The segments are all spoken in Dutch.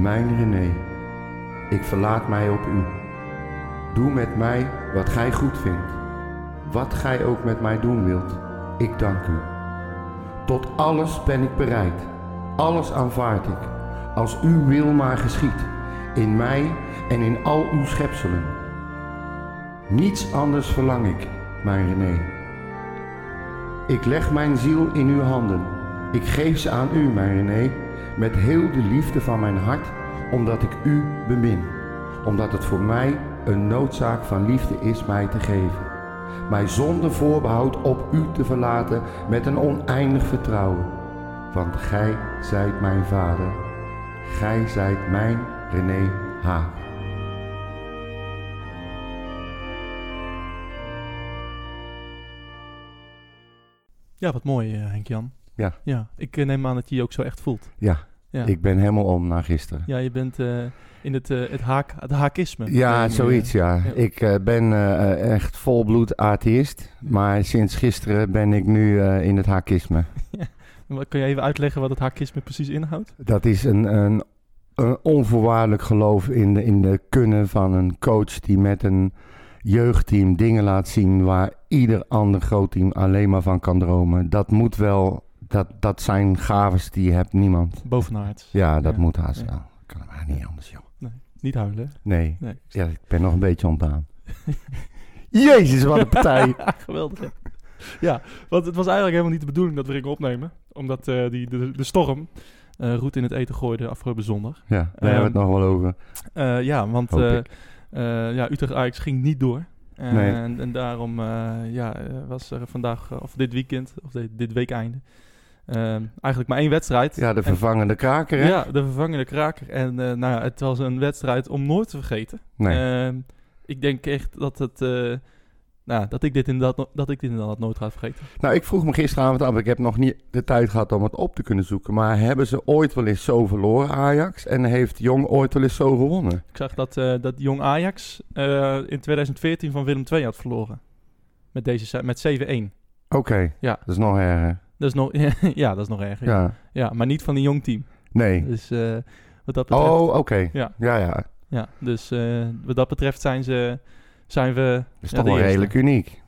mijn René. Ik verlaat mij op u. Doe met mij wat gij goed vindt. Wat gij ook met mij doen wilt, ik dank u. Tot alles ben ik bereid. Alles aanvaard ik. Als uw wil maar geschiet. In mij en in al uw schepselen. Niets anders verlang ik, mijn René. Ik leg mijn ziel in uw handen. Ik geef ze aan u, mijn René, met heel de liefde van mijn hart, omdat ik u bemin. Omdat het voor mij een noodzaak van liefde is mij te geven. Mij zonder voorbehoud op u te verlaten met een oneindig vertrouwen. Want gij zijt mijn vader. Gij zijt mijn René Haag. Ja, wat mooi, eh, Henk-Jan. Ja. Ja, ik eh, neem aan dat je je ook zo echt voelt. Ja, Ja, ik ben helemaal om na gisteren. ja je bent eh, in het, eh, het, haak, het haakisme. Ja, zoiets, ja. ja. Ik ben echt volbloed atheïst. Maar sinds gisteren ben ik nu in het haakisme. Kan je even uitleggen wat het haakisme precies inhoudt? Dat is een, een, een onvoorwaardelijk geloof in de, in de kunnen van een coach die met een jeugdteam dingen laat zien waar ieder ander groot team alleen maar van kan dromen. Dat moet wel, dat, dat zijn gaves die hebt niemand. Bovenaards. Ja, dat Ja, moet haast ja. wel. Kan maar niet anders, joh. Niet huilen. Nee. Nee. Ja, ik ben nog een beetje ontdaan. Jezus, wat een partij. Geweldig. hè? Ja, want het was eigenlijk helemaal niet de bedoeling dat we gingen opnemen. Omdat eh, die, de, de storm eh roet in het eten gooide afgelopen zondag. Ja, daar hebben we het nog wel over. Eh, ja, want ja, Utrecht Ajax ging niet door. En, Nee. en, en daarom ja, was er vandaag, of dit weekend, of dit, dit weekeinde, eigenlijk maar één wedstrijd. Ja, de En- vervangende kraker, hè? ja, de vervangende kraker. En eh, nou ja, het was een wedstrijd om nooit te vergeten. Nee. Ehm, ik denk echt dat het... eh, nou, dat ik dit inderdaad, dat ik dit inderdaad nooit ga vergeten. Nou, ik vroeg me gisteravond af, ik heb nog niet de tijd gehad om het op te kunnen zoeken. Maar hebben ze ooit wel eens zo verloren, Ajax? En heeft Jong ooit wel eens zo gewonnen? Ik zag dat, eh, dat Jong Ajax in 2014 van Willem II had verloren. Met, deze, met 7-1. Oké, Ja. dat is nog erger. Dat is nog, ja, dat is nog erger. Ja, Ja, maar niet van een jong team. nee. Dus eh, wat dat betreft... Oh, oké. Ja. Ja, ja. Dat Ja, dus eh, wat dat betreft zijn, ze, zijn we... is ja, toch wel redelijk uniek.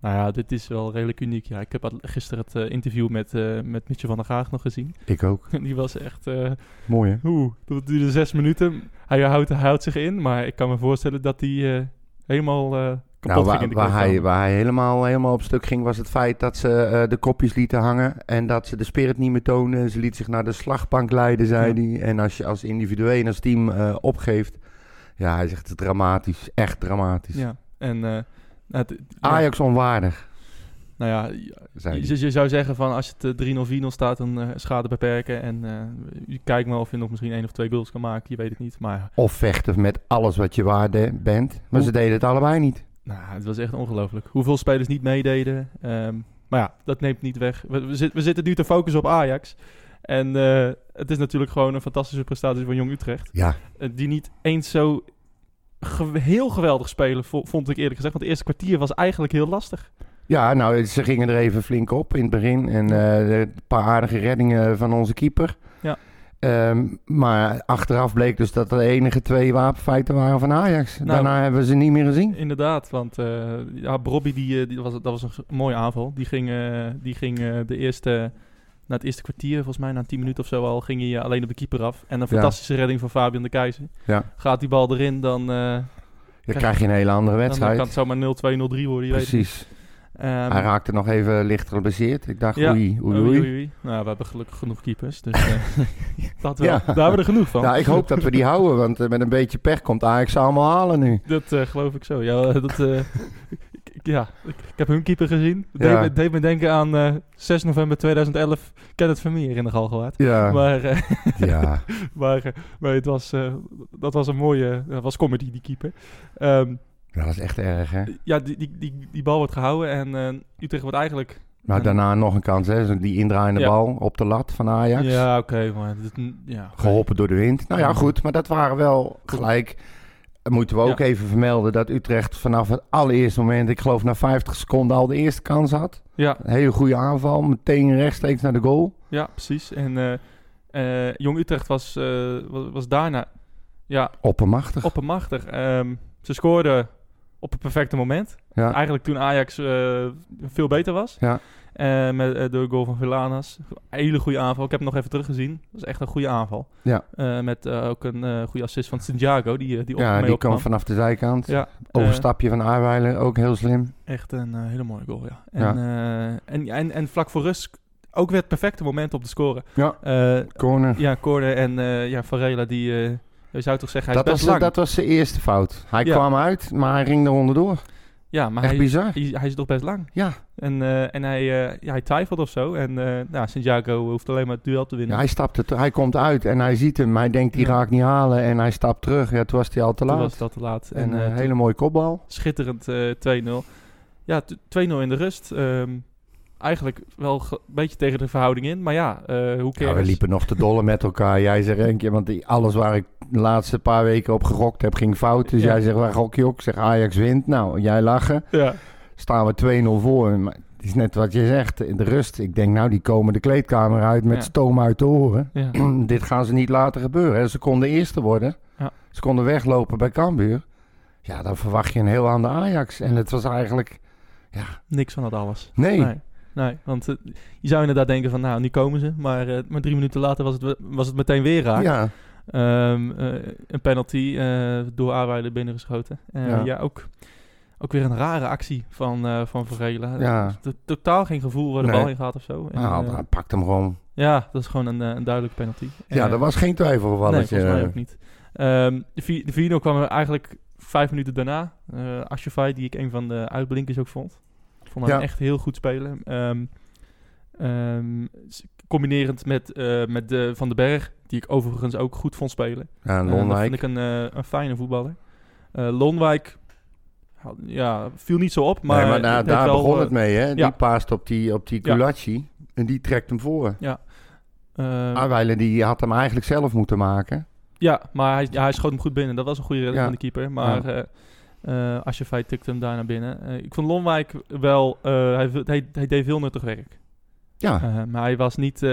Nou ja, dit is wel redelijk uniek. Ja, ik heb gisteren het eh, interview met, met Mitchell van der Graag nog gezien. Ik ook. Die was echt... Mooi, hè? Oeh, dat duurde zes minuten. Hij houdt, hij houdt zich in, maar ik kan me voorstellen dat hij helemaal kapot Nou, waar, waar, hij, waar hij helemaal, helemaal op stuk ging, was het feit dat ze eh, de kopjes lieten hangen. En dat ze de spirit niet meer toonden. Ze liet zich naar de slagbank leiden, zei hij. En als je als individueel en als team eh, opgeeft. Ja, hij zegt het is dramatisch. Echt dramatisch. Ja, en... eh, het, ja, Ajax onwaardig, nou ja, je, je zou zeggen van als het eh, 3-0, 4-0 staat, dan schade beperken. En kijkt maar of je nog misschien één of twee goals kan maken. Je weet het niet. Maar Of vechten met alles wat je waarde bent. Maar ze deden het allebei niet. Nou, het was echt ongelooflijk. Hoeveel spelers niet meededen. Ehm, maar ja, dat neemt niet weg. We, we, zit- we zitten nu te focussen op Ajax. En eh, het is natuurlijk gewoon een fantastische prestatie van Jong Utrecht. Ja, Eh, die niet eens zo ge- heel geweldig spelen, vo- vond ik eerlijk gezegd. Want het eerste kwartier was eigenlijk heel lastig. ja nou, ze gingen er even flink op in het begin. En eh, een paar aardige reddingen van onze keeper. Ehm, maar achteraf bleek dus dat de enige twee wapenfeiten waren van Ajax. Nou, Daarna hebben we ze niet meer gezien. Inderdaad, want eh ja, Robbie, die, eh, die was, dat was een mooie aanval. Die ging, eh, die ging de eerste, na het eerste kwartier, volgens mij na 10 minuten of zo al, ging hij alleen op de keeper af. En een Ja. fantastische redding van Fabian de Keizer. Ja. Gaat die bal erin, dan, Dan krijg je een hele andere dan wedstrijd. kan het zomaar 0-2, 0-3 worden. Je. Precies. Hij raakte nog even licht geblesseerd. Ik dacht, Ja. oei, oei, oei, oei. oei, oei. Nou, we hebben gelukkig genoeg keepers, dus eh, dat wel. Ja. daar hebben we er genoeg van. Nou, ik hoop dat we die houden, want eh, met een beetje pech komt Ajax ze allemaal halen nu. Dat eh, geloof ik zo. Ja, dat, ik- ik- ja ik, ik heb hun keeper gezien. Het Ja. deed, me, deed me denken aan eh 6 november 2011, Kenneth Vermeer in de Galgenwaard. Ja, Maar, ja. maar, maar het was, dat was een mooie, dat was comedy, die keeper. Ehm, dat was echt erg, hè? ja, die, die, die, die bal wordt gehouden en eh, Utrecht wordt eigenlijk... Maar daarna nog een kans, hè? Zo Die indraaiende Ja. bal op de lat van Ajax. Ja, oké, maar... dit- ja. Geholpen door de wind. Nou ja, goed. Maar dat waren wel gelijk... Moeten we ook Ja. even vermelden dat Utrecht vanaf het allereerste moment... Ik geloof na 50 seconden al de eerste kans had. Ja, Een hele goede aanval. Meteen rechtstreeks naar de goal. ja, precies. En, eh, Eh, Jong Utrecht was, was, was daarna ja, Oppermachtig. oppermachtig. Ehm, ze scoorden op het perfecte moment. ja. Eigenlijk toen Ajax eh, veel beter was. Ja. Eh, met eh, de goal van Villanas. Hele goede aanval. Ik heb hem nog even teruggezien. Dat is echt een goede aanval. Ja. Met ook een goede assist van Santiago. Die, die op ja, die kwam vanaf de zijkant. Ja, Overstapje van Aarweiler, ook heel slim. echt een hele mooie goal, ja. En, Ja. en, en, en vlak voor rust ook weer het perfecte moment om te scoren. Ja. Corner. ja, Corner en ja, Varela, die... je zou toch zeggen, hij dat, is was, best lang. dat was zijn eerste fout. Hij Ja. kwam uit, maar hij ging er onderdoor. ja, maar Echt hij, bizar. hij, hij is toch best lang. Ja. En, eh, en hij, eh, ja, hij twijfelt of zo. En eh nou, Santiago hoeft alleen maar het duel te ja, winnen. hij stapte, te- hij komt uit en hij ziet hem. Hij denkt, die Ja. ga ik niet halen. En hij stapt terug. Ja, toen was hij al te Toen laat. was dat te laat. En En, een hele mooie kopbal. schitterend eh 2-0. Ja, t- 2-0 in de rust. Ehm, eigenlijk wel een beetje tegen de verhouding in. Maar ja, eh hoe Ja, we liepen nog te dolle met elkaar. Jij zegt een keer, want die- alles waar ik de laatste paar weken op gegokt heb, ging fout. Dus Ja. jij zegt, waar gok je op? Ik zeg, Ajax wint. Nou, jij lachen. Ja, Staan we 2-0 voor. Maar het is net wat je zegt, in de rust. Ik denk, nou, die komen de kleedkamer uit met Ja. stoom uit de oren. ja. Dit gaan ze niet laten gebeuren. hè. Ze konden eerste worden. Ja. Ze konden weglopen bij Cambuur. Ja, dan verwacht je een heel ander Ajax. En het was eigenlijk... Ja, niks van dat alles. nee. Nee, nee want eh, je zou inderdaad denken van, nou, nu komen ze. Maar, eh, maar drie minuten later was het, was het meteen weer raak. Ja, Ehm, eh, een penalty door Aarweiler binnengeschoten. Ja. ja. ook, ook weer een rare actie van, eh van Varela. Ja. Totaal geen gevoel waar de Nee. bal in gaat of zo. En, nou, pakt hem gewoon. ja, dat is gewoon een, een duidelijke penalty. Ja, Eh, er was geen twijfel Nee, van. volgens mij ook niet. Ehm, de vi- de 4 kwam er eigenlijk vijf minuten daarna. Uh, Ashafai, die ik een van de uitblinkers ook vond. Vond hem Ja. echt heel goed spelen. Ehm, ehm, combinerend met, eh, met de Van den Berg, die ik overigens ook goed vond spelen. Ja, Eh, dat Lonwijk. vind ik een, eh, een fijne voetballer. Lonwijk ja, viel niet zo op, maar, nee, maar daar, deed daar wel, begon het mee, hè? Die ja. paast op die, op die Ja. Gulacci. En die trekt hem voor. eh, Arweiler die had hem eigenlijk zelf moeten maken. Ja, maar hij, ja, hij schoot hem goed binnen. Dat was een goede redding Ja. van de keeper. Maar Ja. Eh Ashafai tikte hem daar naar binnen. Eh, ik vond Lonwijk wel... eh, hij, hij, hij deed veel nuttig werk. Ja, maar hij was niet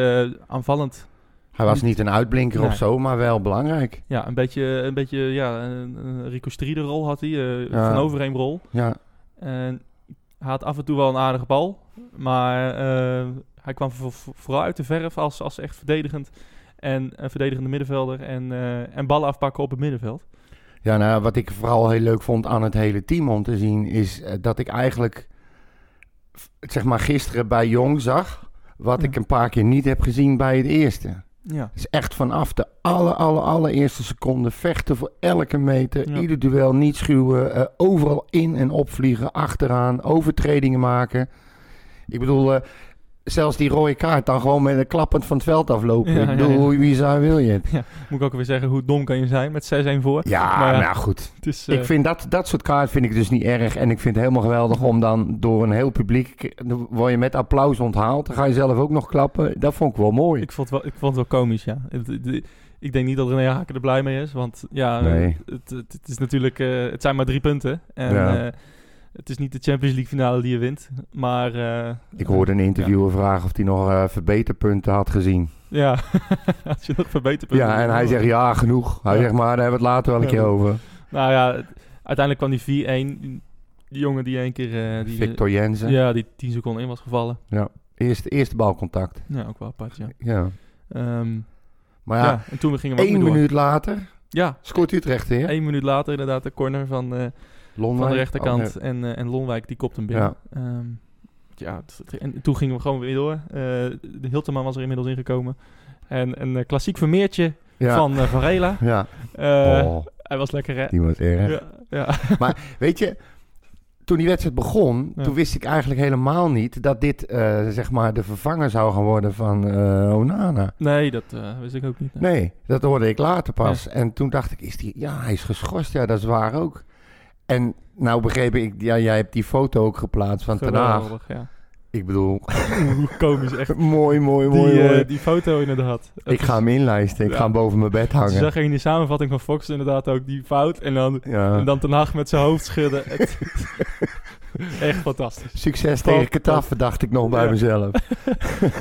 aanvallend. hij was niet een uitblinker of zo, maar wel belangrijk. Ja, een beetje, een beetje ja, een, Rico rol had hij. Ja. Van overheen rol. Ja, En hij had af en toe wel een aardige bal. Maar hij kwam voor- voor- vooral uit de verf als, als echt verdedigend. En een verdedigende middenvelder. En, en ballen afpakken op het middenveld. Ja nou, wat ik vooral heel leuk vond aan het hele team om te zien... is eh, dat ik eigenlijk, zeg maar gisteren bij Jong zag... wat Ja. ik een paar keer niet heb gezien bij het eerste. Ja. Is echt vanaf de aller, aller, allereerste seconde vechten voor elke meter. Ja. Ieder duel niet schuwen. eh, overal in en opvliegen, achteraan, overtredingen maken. Ik bedoel, eh, zelfs die rode kaart dan gewoon met een klappend van het veld aflopen. Ja, ik ja, bedoel, ja. wie zou wil je het? Moet ik ook weer zeggen, hoe dom kan je zijn met 6-1 voor? Ja, Maar nou goed. Is, eh, Ik vind dat, dat soort kaart vind ik dus niet erg. En ik vind het helemaal geweldig om dan door een heel publiek... word je met applaus onthaald. Dan ga je zelf ook nog klappen. Dat vond ik wel mooi. ik, vond het wel, ik vond het wel komisch, ja. Ik denk niet dat René Haken er blij mee is. Want ja, Nee. het, het, het is natuurlijk... eh, het zijn maar drie punten. En Ja. eh, het is niet de Champions League finale die je wint. Maar... eh, Ik hoorde een interviewer vragen of hij nog eh, verbeterpunten had gezien. Ja, als je nog verbeterpunten Ja, en hij zegt ja, genoeg. Hij Ja. zegt maar, daar hebben we het later wel een Ja. keer over. Nou ja, uiteindelijk kwam die 4-1. Die jongen die één keer... eh, die, Victor Jensen. Ja, die 10 seconden in was gevallen. Eerste, eerste balcontact. Ja, ook wel apart, ja. Ja. Ehm, Maar ja. ja, en toen gingen we één weer door. minuut later Ja, scoort Utrecht weer. één minuut later inderdaad de corner van... Lonwijk. van de rechterkant. Oh, en, eh, en Lonwijk die kopt hem binnen. Ja, ja het- het- en toen gingen we gewoon weer door. Eh, de Hilterman was er inmiddels ingekomen. En een eh, klassiek vermeertje ja. van eh Varela. Ja. Oh, Hij was lekker, hè? die was erg. Ja, ja. Weet je, toen die wedstrijd begon, Ja. toen wist ik eigenlijk helemaal niet dat dit zeg maar de vervanger zou gaan worden van Onana. Nee, dat wist ik ook niet. nee. Nee, dat hoorde ik later pas. En toen dacht ik, is die, ja, hij is geschorst. Ja, dat is waar ook. En nou begreep ik, ja, jij hebt die foto ook geplaatst van Ten Haag. Ja. Ik bedoel, Hoe komisch, echt. mooi, mooi, Die, mooi, eh, mooi. die foto inderdaad. Ik ga hem inlijsten. Ik Ja. ga hem boven mijn bed hangen. zag je in die samenvatting van Fox inderdaad ook die fout. En dan, Ja. en dan Ten Hag met zijn hoofd schudden. Echt fantastisch. Succes tegen. Ketaffen, dacht ik nog bij Ja. mezelf.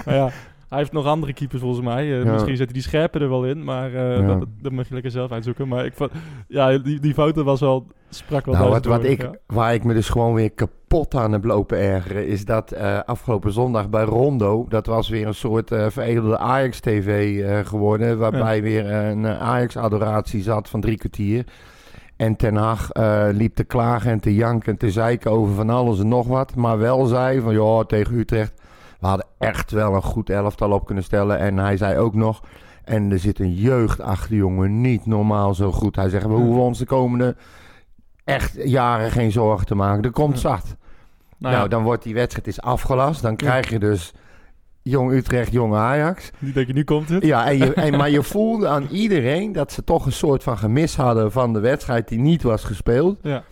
Maar ja, Hij heeft nog andere keepers volgens mij. Eh, Ja. Misschien zet hij die scherpe er wel in, maar eh, dat, dat mag je lekker zelf uitzoeken. Maar ik vond, ja, die, die foto was wel, sprak wel Nou, wat, wat ik, waar ik me dus gewoon weer kapot aan heb lopen ergeren, is dat eh, afgelopen zondag bij Rondo, dat was weer een soort veredelde Ajax-TV geworden, waarbij weer een Ajax-adoratie zat van drie kwartier. En Ten Hag liep te klagen en te janken en te zeiken over van alles en nog wat, maar wel zei van, ja, tegen Utrecht, we hadden echt wel een goed elftal op kunnen stellen. En hij zei ook nog, en er zit een jeugd achter, jongen, niet normaal zo goed. Hij zegt, we hoeven ons de komende echt jaren geen zorgen te maken. Er komt zat. Nou, Nou, dan wordt die wedstrijd is afgelast. Dan krijg je dus Jong Utrecht, Jong Ajax. die denk je, nu komt het. Ja, en je, en, maar je voelde aan iedereen dat ze toch een soort van gemis hadden van de wedstrijd die niet was gespeeld. Ja.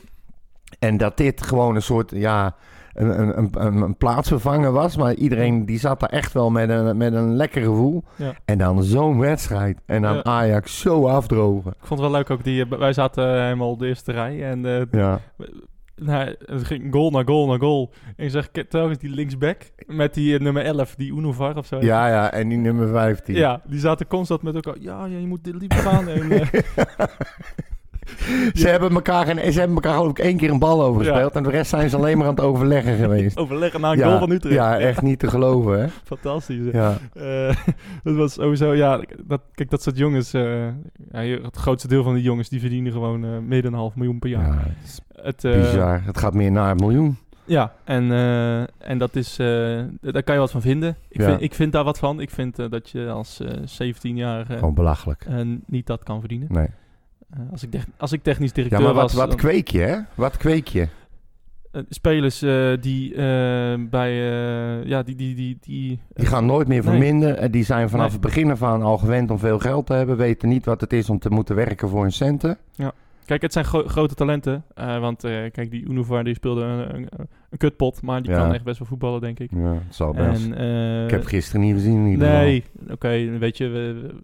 En dat dit gewoon een soort, ja, een, een, een, plaatsvervanger was. Maar iedereen die zat daar echt wel met een, met een lekker gevoel. Ja. En dan zo'n wedstrijd. En dan Ja. Ajax zo afdrogen. Ik vond het wel leuk ook, die, eh, wij zaten eh, helemaal op de eerste rij en eh, Ja, nou, het ging goal na goal na goal. En je zag telkens die linksback met die nummer 11, die Unovar of zo. ja, ja. En die nummer 15. Ja, die zaten constant met elkaar. Ja, ja je moet dit liever gaan. En, Ze, hebben elkaar, geen- ze hebben elkaar geloof ik één keer een bal overgespeeld. En de rest zijn ze alleen maar aan het overleggen geweest. overleggen na een goal van Utrecht. ja, echt niet te geloven, hè? Fantastisch. Ja, Eh, dat was sowieso, ja, dat, kijk, dat soort jongens, eh, het grootste deel van die jongens, die verdienen gewoon eh, meer dan een half miljoen per jaar. ja het is Het, bizar. Het gaat meer naar een miljoen. Ja, en, en dat is, daar kan je wat van vinden. Ik, Ja. vind, ik vind daar wat van. Ik vind dat je als eh 17-jarige Gewoon belachelijk. niet dat kan verdienen. Nee. Eh, als, ik als ik technisch Ja, directeur maar wat, was, wat kweek je, hè? Wat kweek je? eh, spelers eh, die bij, ja, die, die, die, die, Die gaan nooit meer Nee. verminderen. En Die zijn vanaf Nee. het begin af aan al gewend om veel geld te hebben. Weten niet wat het is om te moeten werken voor hun centen. Kijk, het zijn gro- grote talenten. want kijk, die Unovar die speelde een, een, een kutpot, maar die Ja. kan echt best wel voetballen, denk ik. Ja, het zal best. En, ik heb gisteren niet gezien in ieder geval. Nee, oké, weet je, we, we-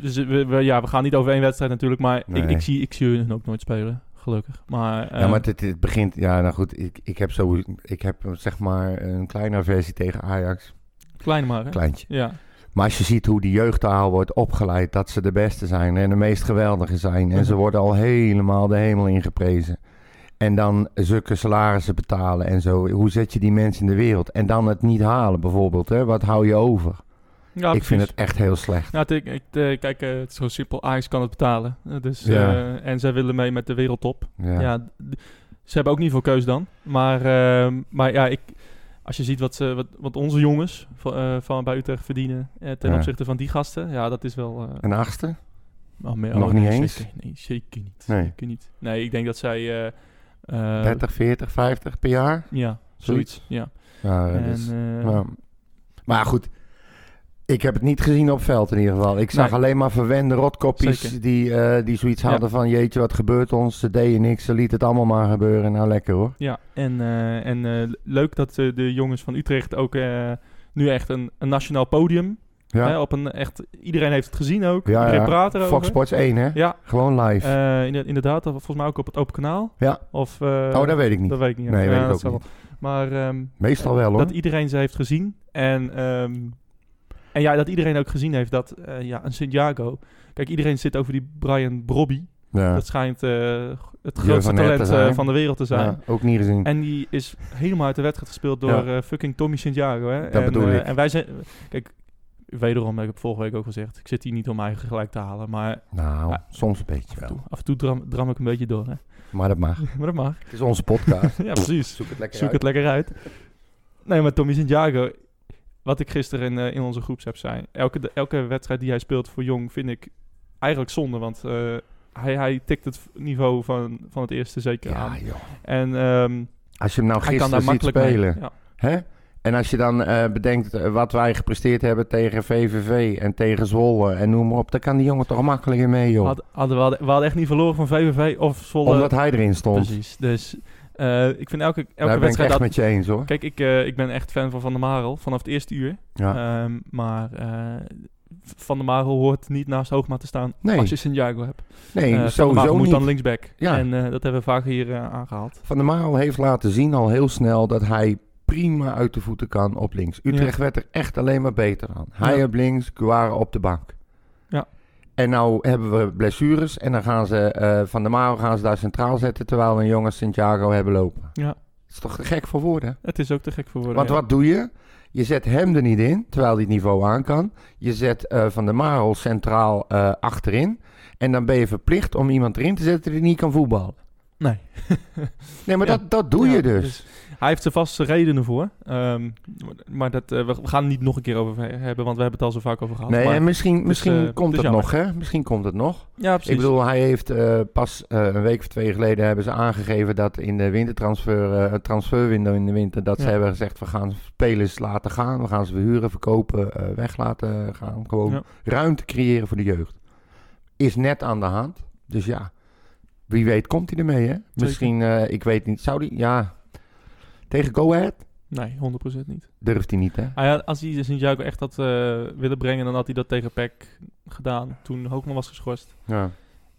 dus we, we- ja, we gaan niet over één wedstrijd natuurlijk, maar ik, Nee. ik, zie, ik zie hun ook nooit spelen, gelukkig. Maar, Ja, eh, maar het, het begint... Ja, nou goed. Ik, ik heb zo... Ik heb zeg maar een kleine versie tegen Ajax. klein maar, hè? Kleintje. Ja, Maar als je ziet hoe die jeugdtaal wordt opgeleid, dat ze de beste zijn en de meest geweldige zijn. En ze Mhm. worden al helemaal de hemel ingeprezen. En dan zulke salarissen betalen en zo. Hoe zet je die mensen in de wereld? En dan het niet halen bijvoorbeeld. Hè? Wat hou je over? Ja ik vind het echt heel slecht. Nou, ik, eh, kijk, eh, het is zo simpel. Ajax kan het betalen. Eh, dus, Ja. eh, en zij willen mee met de wereldtop. Ja. Ja. ze hebben ook niet veel keus dan. Maar, ehm, maar ja, ik, als je ziet wat, ze, wat, wat onze jongens van, eh, van bij Utrecht verdienen eh, ten opzichte van die gasten, ja, dat is wel... eh, Een achtste? oh, meer- Nog oh, niet nee, eens? Zeker, nee, zeker niet. Nee. Zeker niet. Nee, ik denk dat zij... eh, eh, 30, 40, 50 per jaar? Ja, zoiets. Ja. En, eh, ja. Maar goed, ik heb het niet gezien op veld in ieder geval. Ik zag Nee. alleen maar verwende rotkoppies Zeker. die, eh, die zoiets Ja. hadden van... jeetje, wat gebeurt ons? Ze deden niks, ze lieten het allemaal maar gebeuren. Nou, lekker hoor. Ja, en, eh, en eh, leuk dat de jongens van Utrecht ook nu echt een, een nationaal podium. Ja, Hè, op een echt, iedereen heeft het gezien ook. Ja, iedereen ja. praat erover. Fox Sports 1 hè? Ja, Gewoon live. inderdaad, volgens mij ook op het open kanaal. Ja. Of, oh, dat weet ik niet. Dat weet ik niet. Nee, weet ik ook niet. wel. Maar ehm, Meestal wel hoor. dat iedereen ze heeft gezien. En, ehm, en ja, dat iedereen ook gezien heeft dat eh, ja, een Santiago... Kijk, iedereen zit over die Brian Brobby. ja. Dat schijnt eh, het grootste talent eh, van de wereld te zijn. Ja, ook niet gezien. En die is helemaal uit de wedstrijd gespeeld door Ja. fucking Tommy Santiago. Hè? Dat en, bedoel ik. En wij zijn... Kijk, wederom heb ik vorige week ook gezegd... Ik zit hier niet om mijn eigen gelijk te halen. Maar nou, soms een beetje af en toe, wel. af en toe dram, dram ik een beetje door. Hè? Maar dat mag. maar dat mag. Het is onze podcast. ja, precies. Zoek het lekker Zoek het lekker uit. Nee, maar Tommy Santiago... Wat ik gisteren in, eh, in onze groepsapp zei... Elke, elke wedstrijd die hij speelt voor Jong vind ik eigenlijk zonde. Want eh, hij, hij tikt het niveau van, van het eerste zeker aan. Ja joh. En ehm, Als je hem nou gisteren ziet spelen. Ja. Hè? En als je dan eh, bedenkt wat wij gepresteerd hebben tegen VVV en tegen Zwolle en noem maar op, dan kan die jongen toch makkelijker mee, joh. Had, hadden we, hadden, we hadden echt niet verloren van VVV of Zwolle. Omdat hij erin stond. Precies. Dus eh, ik vind elke, elke Daar ben ik wedstrijd... echt Dat, met je eens, hoor. Kijk, ik, eh, ik ben echt fan van Van der Marel vanaf het eerste uur. Ja. Ehm, maar eh, Van der Marel hoort niet naast Hoogma te staan Nee. als je Santiago hebt. nee, sowieso moet niet. dan linksback. Ja. En dat hebben we vaak hier eh, aangehaald. Van der Marel heeft laten zien al heel snel dat hij prima uit de voeten kan op links. Utrecht werd er echt alleen maar beter aan. Hij Ja. op links, Guara op de bank. Ja. En nou hebben we blessures en dan gaan ze eh, Van der Maro gaan ze daar centraal zetten... terwijl we een jongen Santiago hebben lopen. Ja. Dat is toch te gek voor woorden? Het is ook te gek voor woorden. Want ja. wat doe je? Je zet hem er niet in, terwijl hij het niveau aan kan. Je zet eh, Van der Marel centraal eh, achterin. En dan ben je verplicht om iemand erin te zetten die niet kan voetballen. Nee. Nee, maar Ja. dat, dat doe Ja, je dus. Hij heeft er vast redenen voor. Ehm, maar dat, eh, we gaan het niet nog een keer over hebben, want we hebben het al zo vaak over gehad. Nee, maar, en misschien, misschien eh, komt het nog, hè? Misschien komt het nog. ja, precies. Ik bedoel, hij heeft eh, pas een week of twee geleden hebben ze aangegeven dat in de wintertransfer, het transferwindow in de winter, dat ze hebben gezegd, we gaan spelers laten gaan, we gaan ze verhuren, verkopen, weg laten gaan. Gewoon Ja. ruimte creëren voor de jeugd. Is net aan de hand. Dus ja, wie weet komt hij ermee, hè? Misschien, ik weet niet, zou die, ja, tegen Go Ahead Nee, 100% niet. durft hij niet, hè? Ah ja, als hij Sint-Jaco echt had eh, willen brengen, dan had hij dat tegen PEC gedaan. Toen Hoogman was geschorst. Ja.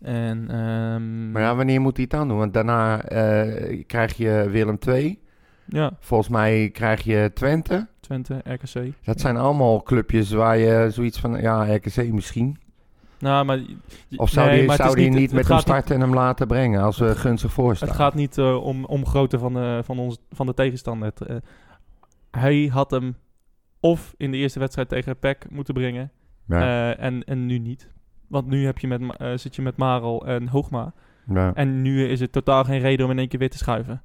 En, ehm, Maar ja, wanneer moet hij het dan doen? Want daarna eh, krijg je Willem II. ja, Volgens mij krijg je Twente. Twente, RKC. Dat zijn allemaal clubjes waar je zoiets van, ja, RKC misschien. Nou, maar... Of zou nee, die, maar het zou is die niet, met hem niet- starten en hem laten brengen als we gunstig voorstaan? Het gaat niet eh, om, om grootte van, de van, ons, van de tegenstander. Eh, hij had hem of in de eerste wedstrijd tegen PEC moeten brengen Ja, eh, en, en nu niet. Want nu heb je met, eh, zit je met Marel en Hoogma. ja. En nu is het totaal geen reden om in één keer weer te schuiven.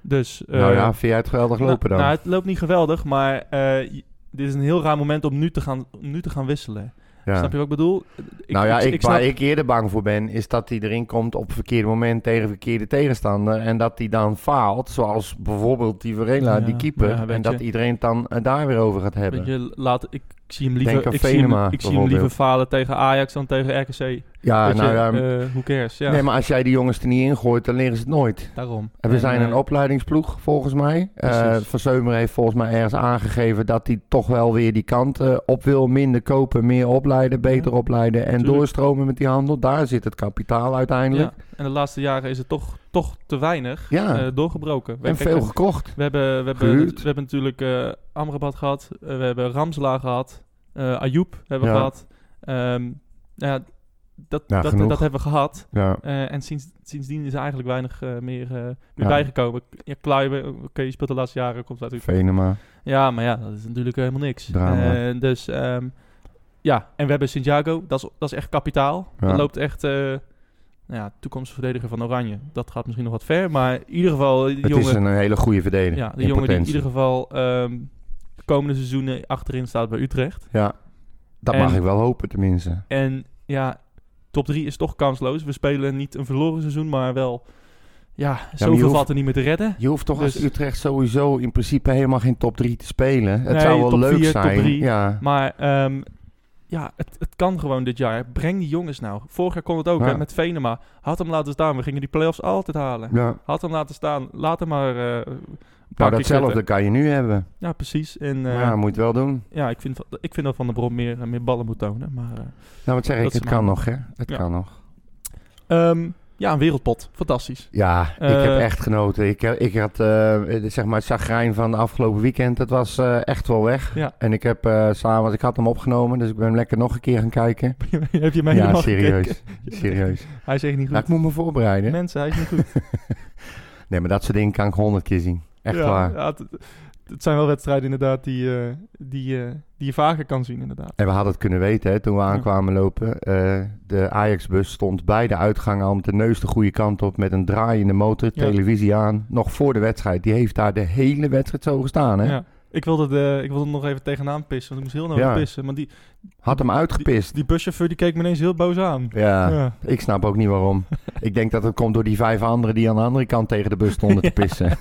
Dus, eh, nou ja, vind jij het geweldig lopen nou, dan? nou, het loopt niet geweldig, maar eh, dit is een heel raar moment om nu te gaan, om nu te gaan wisselen. Ja. Snap je wat ik bedoel? Ik, nou ja, ik, snap- waar ik eerder bang voor ben, is dat hij erin komt op het verkeerde moment tegen verkeerde tegenstander. En dat hij dan faalt, zoals bijvoorbeeld die Varela, Ja, die keeper. ja, en dat iedereen het dan eh, daar weer over gaat hebben. Weet je, laat, ik, ik zie hem liever, ik zie hem, Venema, ik zie hem liever falen tegen Ajax dan tegen RKC. Ja, Weet nou je, ja. eh, who cares? Ja, Nee, maar als jij die jongens er niet ingooit, dan leren ze het nooit. daarom. En we zijn eh, een opleidingsploeg, volgens mij. Eh Precies. Van Zeumer heeft volgens mij ergens aangegeven dat hij toch wel weer die kant eh, op wil. Minder kopen, meer opleiden, beter Ja, opleiden en tuurlijk. doorstromen met die handel. Daar zit het kapitaal uiteindelijk. Ja, en de laatste jaren is het toch, toch te weinig Ja. eh, doorgebroken. We, en kijk, veel we, gekocht. we hebben, we, hebben, we hebben natuurlijk eh Amrabat gehad. eh, we hebben Ramsela gehad. eh Ayoub hebben we gehad. Ehm, ja, dat, Ja, dat, dat hebben we gehad. Ja. Eh, en sinds, sindsdien is er eigenlijk weinig eh, meer, eh, meer Ja. bijgekomen. Ja, Kluiber, oké, je speelt de laatste jaren, komt uit Venema. Ja, maar ja, dat is natuurlijk helemaal niks. Dus ehm, ja, en we hebben Santiago, dat is, dat is echt kapitaal. Dat loopt echt, nou ja, toekomstverdediger van Oranje. Dat gaat misschien nog wat ver, maar in ieder geval, die Het jongen, is een hele goede verdediger. ja, de jongen die in ieder geval de komende seizoenen achterin staat bij Utrecht. Ja, dat En- mag ik wel hopen tenminste. En ja, top 3 is toch kansloos. We spelen niet een verloren seizoen, maar wel, ja, je zoveel hoeft- valt er niet meer te redden. Je hoeft toch als Dus- Utrecht sowieso in principe helemaal geen top 3 te spelen. Het Nee, zou wel top leuk vier, top zijn. drie. Ja. Maar ehm, ja, het, het kan gewoon dit jaar. Breng die jongens nou. Vorig jaar kon het ook Ja. hè, met Venema. Had hem laten staan. We gingen die play-offs altijd halen. ja. Had hem laten staan. Laat hem maar eh, Nou, datzelfde kan je nu hebben. Ja, precies. En Maar eh, ja, ja, moet je het wel doen. ik, vind, ik vind dat Van der Brom meer, meer ballen moet tonen. Maar, eh, Nou, wat zeg ik? Dat Het kan nog, hè? Het Ja. kan nog. ehm, ja, een wereldpot. Fantastisch. Ja, ik Eh, heb echt genoten. Ik, ik had, eh, zeg maar, het chagrijn van de afgelopen weekend. Het was eh, echt wel weg. Ja. En ik heb eh s'avonds, ik had hem opgenomen, dus ik ben hem lekker nog een keer gaan kijken. Heb je mij ja, helemaal serieus. gekeken? serieus. Hij is echt niet Nou, ik goed. moet me voorbereiden. Mensen, hij is niet goed. Nee, maar dat soort dingen kan ik honderd keer zien. Echt ja, waar. ja, het, het zijn wel wedstrijden inderdaad die, eh, die, eh, die je vaker kan zien inderdaad. En we hadden het kunnen weten hè, toen we aankwamen lopen. Eh, de Ajax-bus stond bij de uitgang al met de neus de goede kant op. Met een draaiende motor, Ja. televisie aan. Nog voor de wedstrijd. Die heeft daar de hele wedstrijd zo gestaan. Hè? Ja. Ik wilde, de, ik wilde nog even tegenaan pissen, want ik moest heel nodig Ja. pissen. Maar die, Had hem uitgepist. die buschauffeur die keek me ineens heel boos aan. Ja, Ja. ik snap ook niet waarom. ik denk dat het komt door die vijf anderen die aan de andere kant tegen de bus stonden te pissen.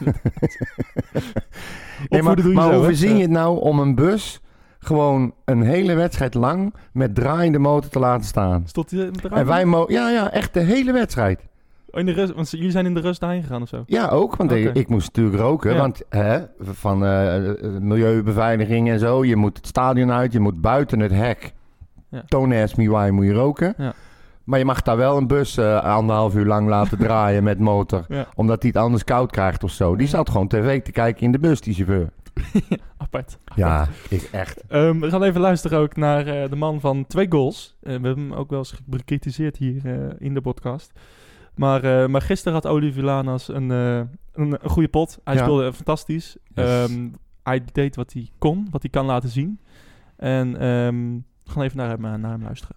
nee, maar Opvoeden doe je maar zo, hoe verzin je het nou om een bus gewoon een hele wedstrijd lang met draaiende motor te laten staan? Stond hij met de En wij mo ja, ja, echt de hele wedstrijd. Oh, in de rust, want jullie zijn in de rust daarheen gegaan of zo? Ja, ook. Want ik, moest natuurlijk roken. Ja. Want hè, van eh, milieubeveiliging en zo. Je moet het stadion uit. Je moet buiten het hek. Ja. Ask me why moet je roken. Ja. Maar je mag daar wel een bus eh, anderhalf uur lang laten draaien met motor. Ja. Omdat hij het anders koud krijgt of zo. Die zat gewoon tv te kijken in de bus, die chauffeur. Apart. Ja, ik echt. Ehm, we gaan even luisteren ook naar eh, de man van twee goals. We hebben hem ook wel eens bekritiseerd hier in de podcast. Maar, eh, maar gisteren had Oli Villanas een, eh, een, een goede pot. Hij Ja. speelde fantastisch. Yes. Ehm, hij deed wat hij kon, wat hij kan laten zien. En ehm, we gaan even naar hem, eh, naar hem luisteren.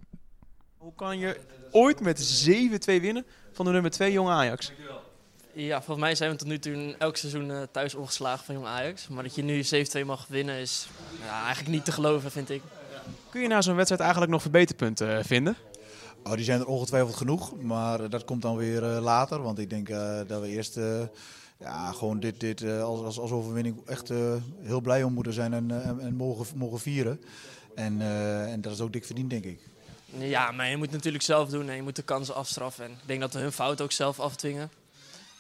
Hoe kan je ooit met 7-2 winnen van de nummer 2 Jong Ajax? Ja, volgens mij zijn we tot nu toe elk seizoen thuis ongeslagen van Jong Ajax. Maar dat je nu 7-2 mag winnen is ja, eigenlijk niet te geloven, vind ik. Kun je na zo'n wedstrijd eigenlijk nog verbeterpunten vinden? Oh, die zijn er ongetwijfeld genoeg, maar eh, dat komt dan weer eh, later. Want ik denk eh, dat we eerst ja, gewoon dit, dit als, als, als overwinning echt heel blij om moeten zijn en, en, en mogen, mogen vieren. En, en dat is ook dik verdiend, denk ik. Ja, maar je moet het natuurlijk zelf doen en je moet de kansen afstraffen. En ik denk dat we hun fout ook zelf afdwingen.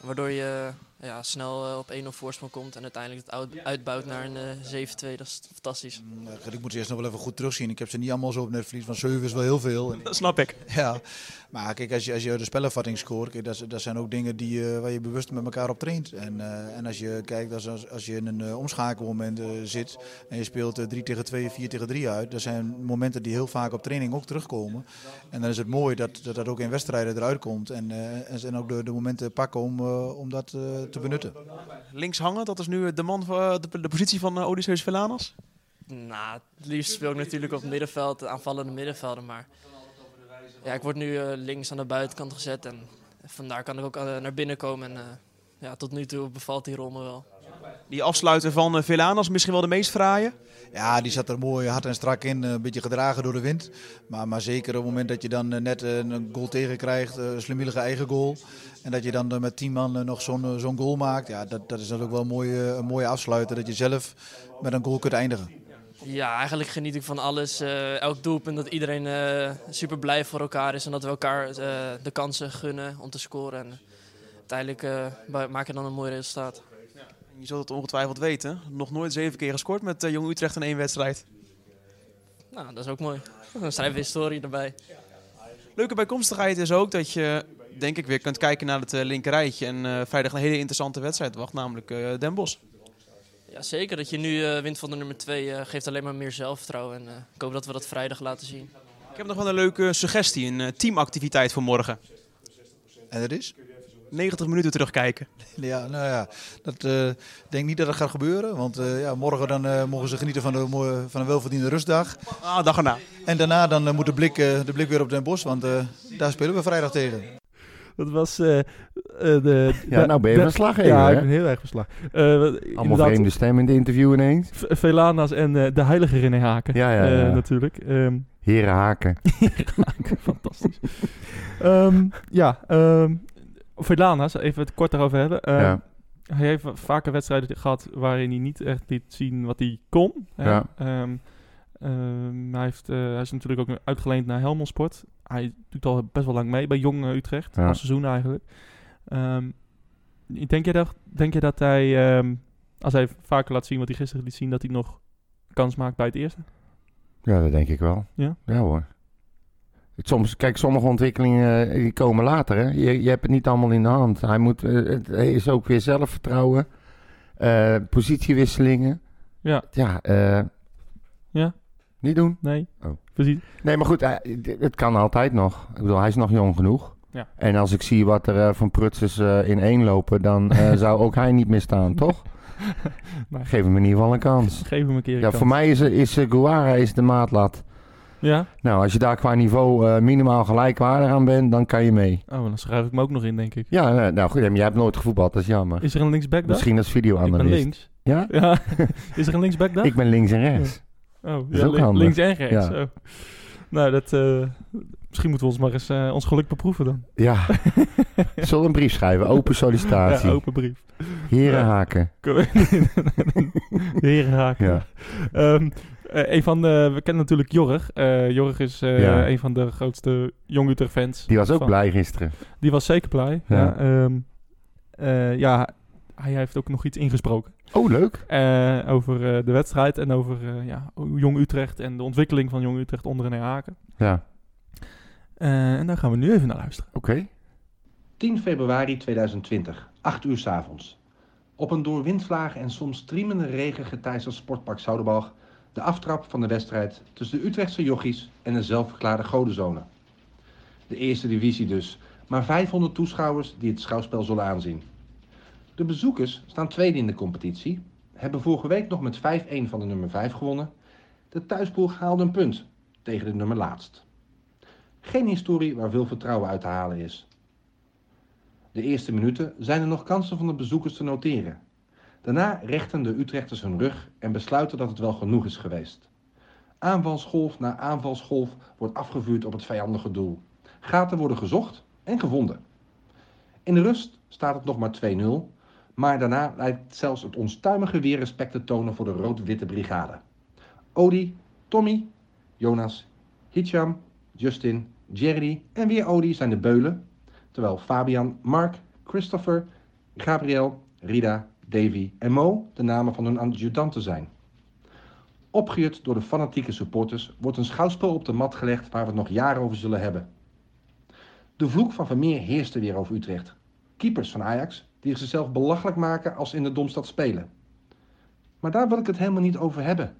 Waardoor je ja, snel eh, op 1-0 voorsprong komt en uiteindelijk het uit- uitbouwt naar een eh, 7-2. Dat is fantastisch. Mm, eh, Ik moet ze eerst nog wel even goed terugzien. Ik heb ze niet allemaal zo op netvlies, want 7 is wel heel veel. Dat snap ik. ja, maar kijk, als je, als je de spellenvatting scoort, kijk, dat, dat zijn ook dingen die, eh, waar je bewust met elkaar op traint. En, eh, en als je kijkt, als, als, als je in een eh, omschakelmoment eh, zit en je speelt eh, 3 tegen 2, 4 tegen 3 uit, dat zijn momenten die heel vaak op training ook terugkomen. En dan is het mooi dat dat, dat ook in wedstrijden eruit komt en, eh, en, en ook de, de momenten pakken om, eh, om dat eh, te benutten. Links hangen, dat is nu de, man, van- de, de positie van uh, Odysseus Villanas. Nou, het liefst speel ik natuurlijk op het middenveld, de aanvallende middenvelden. Maar ja, ik word nu eh, links aan de buitenkant gezet en vandaar kan ik ook eh, naar binnen komen. En eh, ja, tot nu toe bevalt die rol me wel. Die afsluiter van uh, Villanas, misschien wel de meest fraaie. Ja, die zat er mooi hard en strak in, eh, een beetje gedragen door de wind. Maar, maar zeker op het moment dat je dan eh, net eh, een goal tegenkrijgt, eh, een slimmelige eigen goal. En dat je dan eh, met tien man eh, nog zo'n eh, zo'n goal maakt. Ja, dat, dat is natuurlijk wel een mooie, een mooie afsluiter. Dat je zelf met een goal kunt eindigen. Ja, eigenlijk geniet ik van alles. Eh, elk doelpunt dat iedereen eh, super blij voor elkaar is en dat we elkaar eh, de kansen gunnen om te scoren. En uiteindelijk eh, maak je dan een mooi resultaat. Je zult het ongetwijfeld weten. Nog nooit zeven keer gescoord met uh, Jong Utrecht in één wedstrijd. Nou, dat is ook mooi. Dan schrijven we historie erbij. Leuke bijkomstigheid is ook dat je, denk ik, weer kunt kijken naar het uh, linkerrijtje. En uh, vrijdag een hele interessante wedstrijd wacht, namelijk uh, Den Bosch. Ja, zeker. Dat je nu uh, wint van de nummer 2 uh, geeft alleen maar meer zelfvertrouwen. En uh, ik hoop dat we dat vrijdag laten zien. Ik heb nog wel een leuke suggestie, een uh, teamactiviteit voor morgen. En dat is? 90 minuten terugkijken. Ja, nou ja, dat uh, denk niet dat dat gaat gebeuren. Want uh, ja, morgen dan, uh, mogen ze genieten van, de, van een welverdiende rustdag. Ah, dag erna. En daarna dan moet de blik, de blik weer op Den Bosch, want daar spelen we vrijdag tegen. Dat was uh, de... Ja, nou ben je verslaggever, Ja, hè? ik ben heel erg verslag. Uh, Allemaal vreemde stem in de interview ineens. Velanas en uh, de heilige René Haken. Ja, ja, ja. natuurlijk. Um, Heren Haken. Heren Haken, fantastisch. um, ja, um, Velanas, even het kort daarover hebben. ja. Hij heeft vaker wedstrijden gehad waarin hij niet echt liet zien wat hij kon. Ja. hij, heeft, uh, hij is natuurlijk ook uitgeleend naar Helmond Sport hij doet al best wel lang mee bij Jong Utrecht. Ja. Al seizoen eigenlijk. Um, denk, je dat, denk je dat hij, als hij vaker laat zien wat hij gisteren liet zien, dat hij nog kans maakt bij het eerste? Ja, dat denk ik wel. Ja, ja hoor. Soms, kijk, sommige ontwikkelingen die komen later. Hè? Je, je hebt het niet allemaal in de hand. Hij, moet, uh, het is ook weer zelfvertrouwen. Uh, positiewisselingen. Ja. Ja, uh, ja. Niet doen? Nee. Oh. Precies. Nee, maar goed, het kan altijd nog. Ik bedoel, hij is nog jong genoeg. Ja. En als ik zie wat er uh, van prutsers in één lopen, dan zou ook hij niet meer staan, toch? geef hem in ieder geval een kans. Geef hem een keer een Ja, kans. voor mij is, is Guara is de maatlat. Ja? Nou, als je daar qua niveau minimaal gelijkwaardig aan bent, dan kan je mee. Oh, dan schrijf ik me ook nog in, denk ik. Ja, nou, nou goed, jij hebt nooit gevoetbald, dat is jammer. Is er een linksback? Misschien als videoanalist. Ik ben links. Ja? ja. is er een linksback daar? ik ben links en rechts. Ja. Oh, Dat ja, is ook li handig. links en rechts. Ja. Oh. Nou, dat, uh, misschien moeten we ons maar eens uh, ons geluk beproeven dan. Ja. Zullen een brief schrijven? Open sollicitatie. Ja, open brief. Herenhaken. Herenhaken. Ja. Um, uh, een van de, we kennen natuurlijk Jorg. Uh, Jorg is uh, ja. een van de grootste Jong Utrecht fans. Die was ook van, blij gisteren. Die was zeker blij. Ja. Ja, um, ja hij heeft ook nog iets ingesproken. Oh, leuk. Uh, over uh, de wedstrijd en over uh, ja, Jong Utrecht en de ontwikkeling van Jong Utrecht onder René Haken. Ja. Eh, en daar gaan we nu even naar luisteren. Oké. 10 februari 2020, 8 uur 's avonds. Op een door windvlagen en soms striemende regen geteisterd sportpark Zoudenbalg de aftrap van de wedstrijd tussen de Utrechtse jochies en de zelfverklaarde godenzone. De eerste divisie dus, maar 500 toeschouwers die het schouwspel zullen aanzien. De bezoekers staan tweede in de competitie, hebben vorige week nog met 5-1 van de nummer 5 gewonnen. De thuisploeg haalde een punt tegen de nummer laatst. Geen historie waar veel vertrouwen uit te halen is. De eerste minuten zijn er nog kansen van de bezoekers te noteren. Daarna rechten de Utrechters hun rug en besluiten dat het wel genoeg is geweest. Aanvalsgolf na aanvalsgolf wordt afgevuurd op het vijandige doel. Gaten worden gezocht en gevonden. In de rust staat het nog maar 2-0, maar daarna lijkt zelfs het onstuimige weer respect te tonen voor de rood-witte brigade. Odi, Tommy, Jonas, Hicham, Justin, Jerry en weer Odi zijn de beulen, terwijl Fabian, Mark, Christopher, Gabriel, Rida, Davy en Mo de namen van hun adjudanten zijn. Opgejutt door de fanatieke supporters wordt een schouwspel op de mat gelegd waar we het nog jaren over zullen hebben. De vloek van Vermeer heerste weer over Utrecht. Keepers van Ajax die zichzelf belachelijk maken als in de Domstad spelen. Maar daar wil ik het helemaal niet over hebben.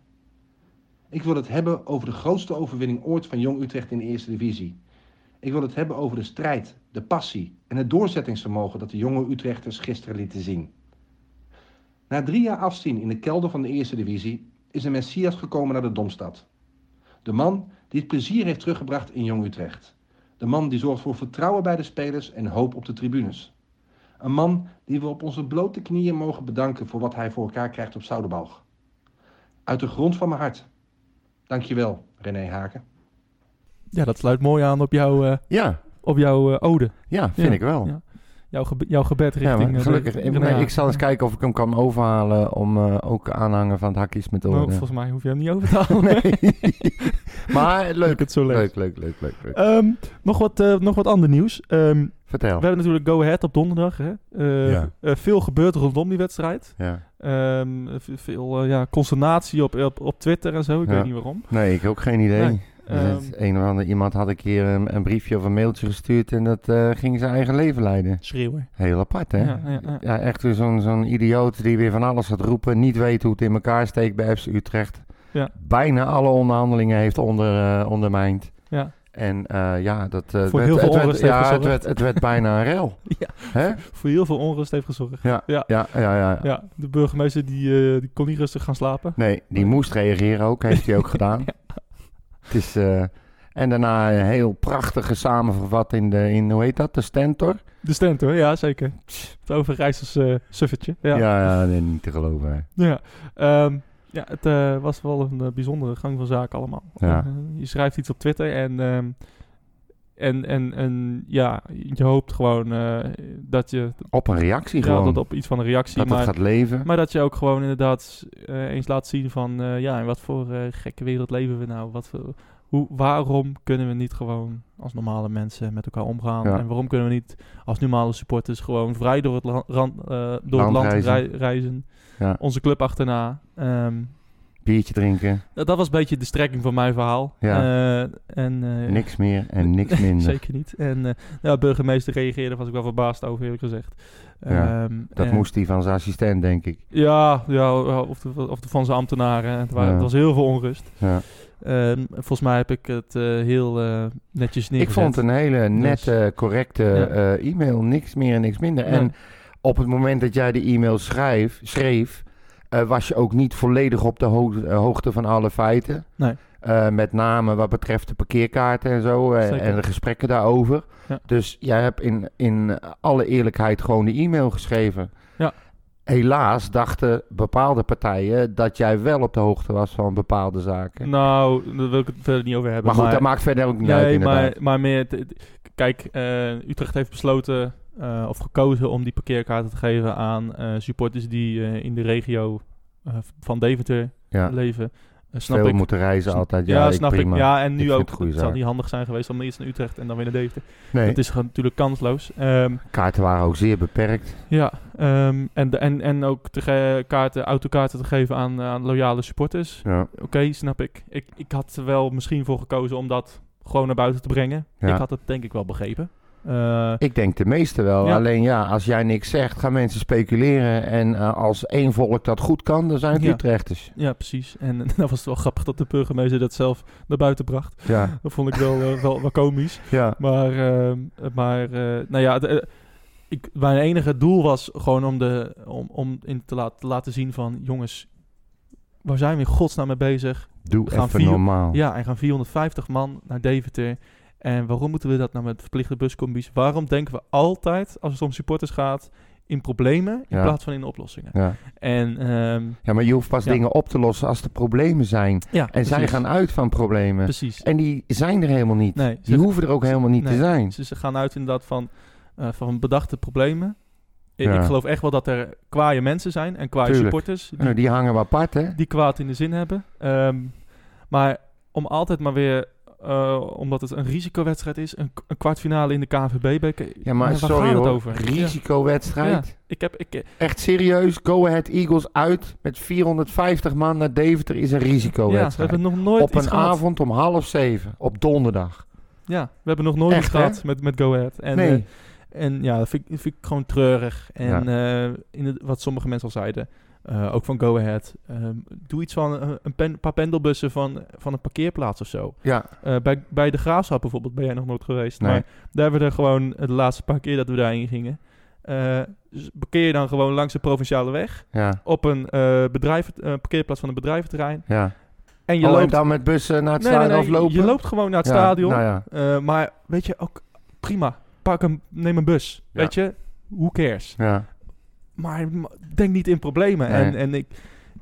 Ik wil het hebben over de grootste overwinning ooit van Jong Utrecht in de Eerste Divisie. Ik wil het hebben over de strijd, de passie en het doorzettingsvermogen dat de jonge Utrechters gisteren lieten zien. Na drie jaar afzien in de kelder van de Eerste Divisie is een Messias gekomen naar de Domstad. De man die het plezier heeft teruggebracht in Jong Utrecht. De man die zorgt voor vertrouwen bij de spelers en hoop op de tribunes. Een man die we op onze blote knieën mogen bedanken voor wat hij voor elkaar krijgt op Zoudenbalg. Uit de grond van mijn hart. Dankjewel, René Haken. Ja, dat sluit mooi aan op jouw, eh, Ja, op jouw eh, ode. ja, vind Ja, ik wel. ja. Jouw, gebe- jouw gebed richting... eh, gelukkig. de- ik, ja. ik zal eens kijken of ik hem kan overhalen om eh, ook aanhanger van het hakjes met Nou, orde. volgens mij hoef je hem niet over te halen. Nee. maar leuk. het zo. Leuk, leuk, leuk, leuk, leuk. Ehm, nog, wat, eh, nog wat ander nieuws. Ehm, Vertel. we hebben natuurlijk Go Ahead op donderdag. Hè? Ja. veel gebeurt rondom die wedstrijd. Ja. Ehm, veel eh, ja, consternatie op, op, op Twitter en zo. Ik Ja. weet niet waarom. Nee, ik heb ook geen idee. Nee. Ehm, een of ander iemand had een keer een, een briefje of een mailtje gestuurd en dat eh, ging zijn eigen leven leiden. schreeuwen. Heel apart, hè? Ja, ja, ja. Ja, echt weer zo'n zo'n idioot die weer van alles gaat roepen, niet weet hoe het in elkaar steekt bij FC Utrecht. Ja. Bijna alle onderhandelingen heeft onder, eh, ondermijnd. Ja. En eh, ja, dat Voor werd- heel veel het werd, onrust heeft ja, het gezorgd. werd, het werd bijna een rel. Ja. Hè? Voor heel veel onrust heeft gezorgd. Ja, Ja. ja, ja, ja. Ja, de burgemeester die, die kon niet rustig gaan slapen. Nee, die moest reageren ook, heeft hij ook gedaan. Het is, eh, en daarna een heel prachtige samengevat in, de, in, hoe heet dat, de Stentor? De stand hoor, ja zeker. Het overreizers eh suffertje. Ja. Ja, ja, nee, niet te geloven. hè. Ja, Ehm, ja het eh, was wel een bijzondere gang van zaken allemaal. Ja. Je schrijft iets op Twitter en, ehm, en, en, en ja, je hoopt gewoon eh, dat je Op een reactie ja, gewoon. dat op iets van een reactie, dat het maar, gaat leven. maar dat je ook gewoon inderdaad eh, eens laat zien van eh, ja, in wat voor gekke wereld leven we nou? Wat voor, hoe, waarom kunnen we niet gewoon als normale mensen met elkaar omgaan? Ja. En waarom kunnen we niet als normale supporters gewoon vrij door het, la- ran- eh, door het Land land reizen. rei- reizen? Ja. Onze club achterna. Ehm, Biertje drinken, dat, dat was een beetje de strekking van mijn verhaal. Ja. Eh, en, eh, niks meer en niks minder. Zeker niet. En ja, de burgemeester reageerde, was ik wel verbaasd over, eerlijk gezegd. Ja, Ehm, Dat en- moest hij van zijn assistent, denk ik. Ja, ja of, de, of de van zijn ambtenaren. Het, waren, Ja. het was heel veel onrust. Ja. Ehm, volgens mij heb ik het heel netjes Ik neergezet. vond het een hele nette, correcte Ja. e-mail. Niks meer en niks minder. Ja. En op het moment dat jij de e-mail schrijf, schreef, eh, was je ook niet volledig op de ho- eh, hoogte van alle feiten. Nee. Eh, met name wat betreft de parkeerkaarten en zo en de gesprekken daarover. Ja. Dus jij hebt in, in alle eerlijkheid gewoon de e-mail geschreven. Ja. Helaas dachten bepaalde partijen dat jij wel op de hoogte was van bepaalde zaken. Nou, daar wil ik het verder niet over hebben. maar goed, dat maakt verder ook niet nee, uit inderdaad. maar, maar meer... kijk, Utrecht heeft besloten of gekozen om die parkeerkaarten te geven aan eh, supporters die eh, in de regio eh, van Deventer ja. leven. Eh, snap Veel ik. moeten reizen altijd. Ja, Ja, snap prima. ik. Ja, en nu ook. het zaak. niet handig zijn geweest om eerst naar Utrecht en dan weer naar Deventer. Nee, Het is gewoon natuurlijk kansloos. Ehm, kaarten waren ook zeer beperkt. ja, ehm, en, de- en, en ook te kaarten, autokaarten te geven aan, aan loyale supporters. Ja. Oké, snap ik. ik. Ik had er wel misschien voor gekozen om dat gewoon naar buiten te brengen. Ja. Ik had het denk ik wel begrepen. Eh, Ik denk de meeste wel. Ja. Alleen ja, als jij niks zegt, gaan mensen speculeren. En eh, als één volk dat goed kan, dan zijn het Ja. Utrechters. ja, precies. En dan was het wel grappig dat de burgemeester dat zelf naar buiten bracht. Ja, Dat vond ik wel, eh, wel, wel komisch. ja. Maar, ehm, maar nou ja, de- ik, mijn enige doel was gewoon om, de, om, om in te, laat, te laten zien van... Jongens, waar zijn we in godsnaam mee bezig? Doe gaan even vier- normaal. Ja, en gaan 450 man naar Deventer. En waarom moeten we dat nou met verplichte buscombi's? Waarom denken we altijd, als het om supporters gaat, in problemen in Ja. plaats van in oplossingen? Ja. En ehm, ja, maar je hoeft pas Ja. dingen op te lossen als er problemen zijn. ja, En zij gaan uit van problemen. Precies. En die zijn er helemaal niet. Nee, Die hoeven er ook helemaal niet nee. te zijn. Ze, ze gaan uit inderdaad van, eh, van bedachte problemen. Ik, Ja. ik geloof echt wel dat er kwaaie mensen zijn en kwaaie Tuurlijk. supporters die, Nou, die hangen we apart, hè? die kwaad in de zin hebben. Ehm, maar om altijd maar weer, eh, omdat het een risicowedstrijd is, een, een kwartfinale in de KNVB-beker. Ja, maar waar sorry hoor. over? Risicowedstrijd. Ja. Ik heb, ik, Echt serieus, Go Ahead Eagles uit met 450 man naar Deventer is een ja, we risicowedstrijd. hebben nog nooit op een gehad. avond om half zeven, op donderdag. Ja, we hebben nog nooit Echt, hè? gehad met, met Go Ahead. En, nee. eh, en ja, dat vind, ik- vind ik gewoon treurig. En eh, in het, wat sommige mensen al zeiden, eh, ook van Go Ahead. ehm, doe iets van eh, een pen- paar pendelbussen van, van een parkeerplaats of zo. ja, Eh, bij, bij de Graafschap bijvoorbeeld ben jij nog nooit geweest. Nee. Maar daar hebben we er gewoon de laatste paar keer dat we daarheen gingen. dus parkeer je dan gewoon langs de provinciale weg. ja, Op een eh, parkeerplaats van een bedrijventerrein. ja. En je oh, en loopt... dan met bussen naar het Nee, stadion nee, of lopen? Je loopt gewoon naar het Ja, stadion. Nou ja, maar weet je, ook prima. Pak een, neem een bus. Weet je, who cares? ja. Maar denk niet in problemen. Nee. En, en ik,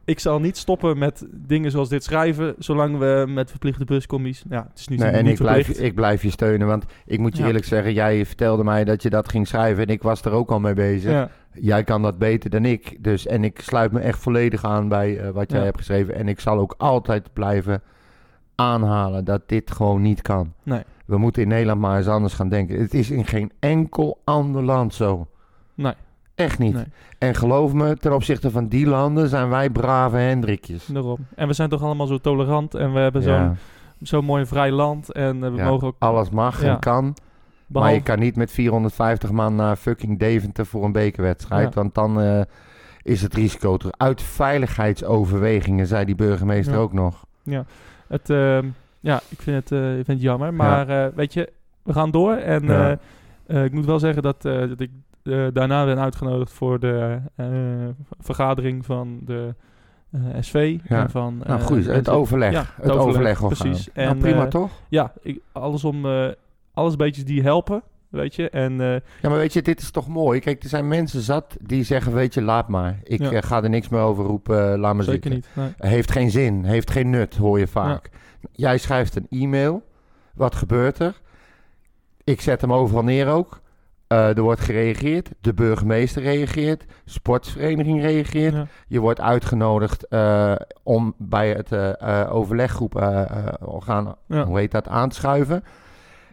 ik zal niet stoppen met dingen zoals dit schrijven, zolang we met verplichte buscombies... Ja, het is nu Nee, niet en ik blijf, ik blijf je steunen, want ik moet je Ja. eerlijk zeggen, jij vertelde mij dat je dat ging schrijven en ik was er ook al mee bezig. ja, Jij kan dat beter dan ik, dus en ik sluit me echt volledig aan bij eh, wat jij Ja. hebt geschreven. En ik zal ook altijd blijven aanhalen dat dit gewoon niet kan. Nee. We moeten in Nederland maar eens anders gaan denken. Het is in geen enkel ander land zo. Nee. Echt niet. Nee. En geloof me, ten opzichte van die landen zijn wij brave Hendrikjes. daarom. En we zijn toch allemaal zo tolerant en we hebben Ja, zo'n zo'n mooi vrij land. En eh, we Ja, mogen ook... alles mag Ja. en kan. Maar je kan niet met 450 man naar fucking Deventer voor een bekerwedstrijd. Ja. Want dan eh, is het risico terug. Uit veiligheidsoverwegingen, zei die burgemeester Ja. ook nog. Het, ehm, ja, ik vind het, eh, ik vind het jammer. Maar weet je, we gaan door. En Ja. ik moet wel zeggen dat, dat ik eh, daarna ben uitgenodigd voor de eh, vergadering van de eh, SV. Ja. En van, Nou goed, het overleg. Ja, het het overleg, precies. Nou, En, prima toch? Ja, ik, alles om... alles beetjes die helpen, weet je. En Ja, maar weet je, dit is toch mooi. Kijk, er zijn mensen zat die zeggen, weet je, laat maar. Ik Ja. ga er niks meer over roepen, laat maar zeker zitten. niet. Nee. Heeft geen zin, heeft geen nut, hoor je vaak. Jij schrijft een e-mail. Wat gebeurt er? Ik zet hem overal neer ook. Eh, er wordt gereageerd. De burgemeester reageert. Sportvereniging reageert. Ja. Je wordt uitgenodigd eh, om bij het eh, overleggroep orgaan, Ja. hoe heet dat, aan te schuiven.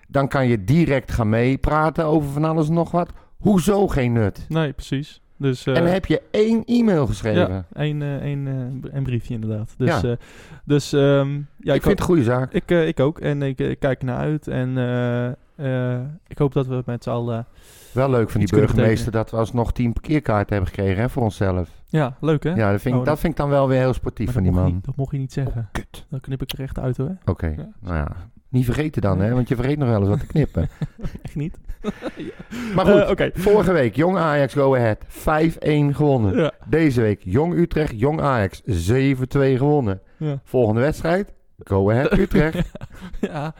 Dan kan je direct gaan meepraten over van alles en nog wat. Hoezo geen nut? Nee, precies. Dus, eh, en dan heb je één e-mail geschreven. ja, één, eh, één, een briefje inderdaad. Dus, Ja. dus ehm, ja, ik vind het een goede zaak. Ik, ik ook. En ik, ik kijk naar uit. En eh, eh, ik hoop dat we met z'n allen... Wel leuk van die burgemeester dat we alsnog tien parkeerkaarten hebben gekregen hè, voor onszelf. Ja, leuk hè? Ja, dat vind, ik, Oh, dat vind ik dan wel weer heel sportief van die man. niet- dat mocht je niet zeggen. Kut. Dan knip ik er echt uit hoor. Oké, Ja. nou ja. Niet vergeten dan, hè, want je vergeet nog wel eens wat te knippen. Echt niet. Maar goed, Eh, Oké. vorige week Jong Ajax Go Ahead 5-1 gewonnen. Ja. Deze week Jong Utrecht, Jong Ajax 7-2 gewonnen. Ja. Volgende wedstrijd Go Ahead Utrecht. ja.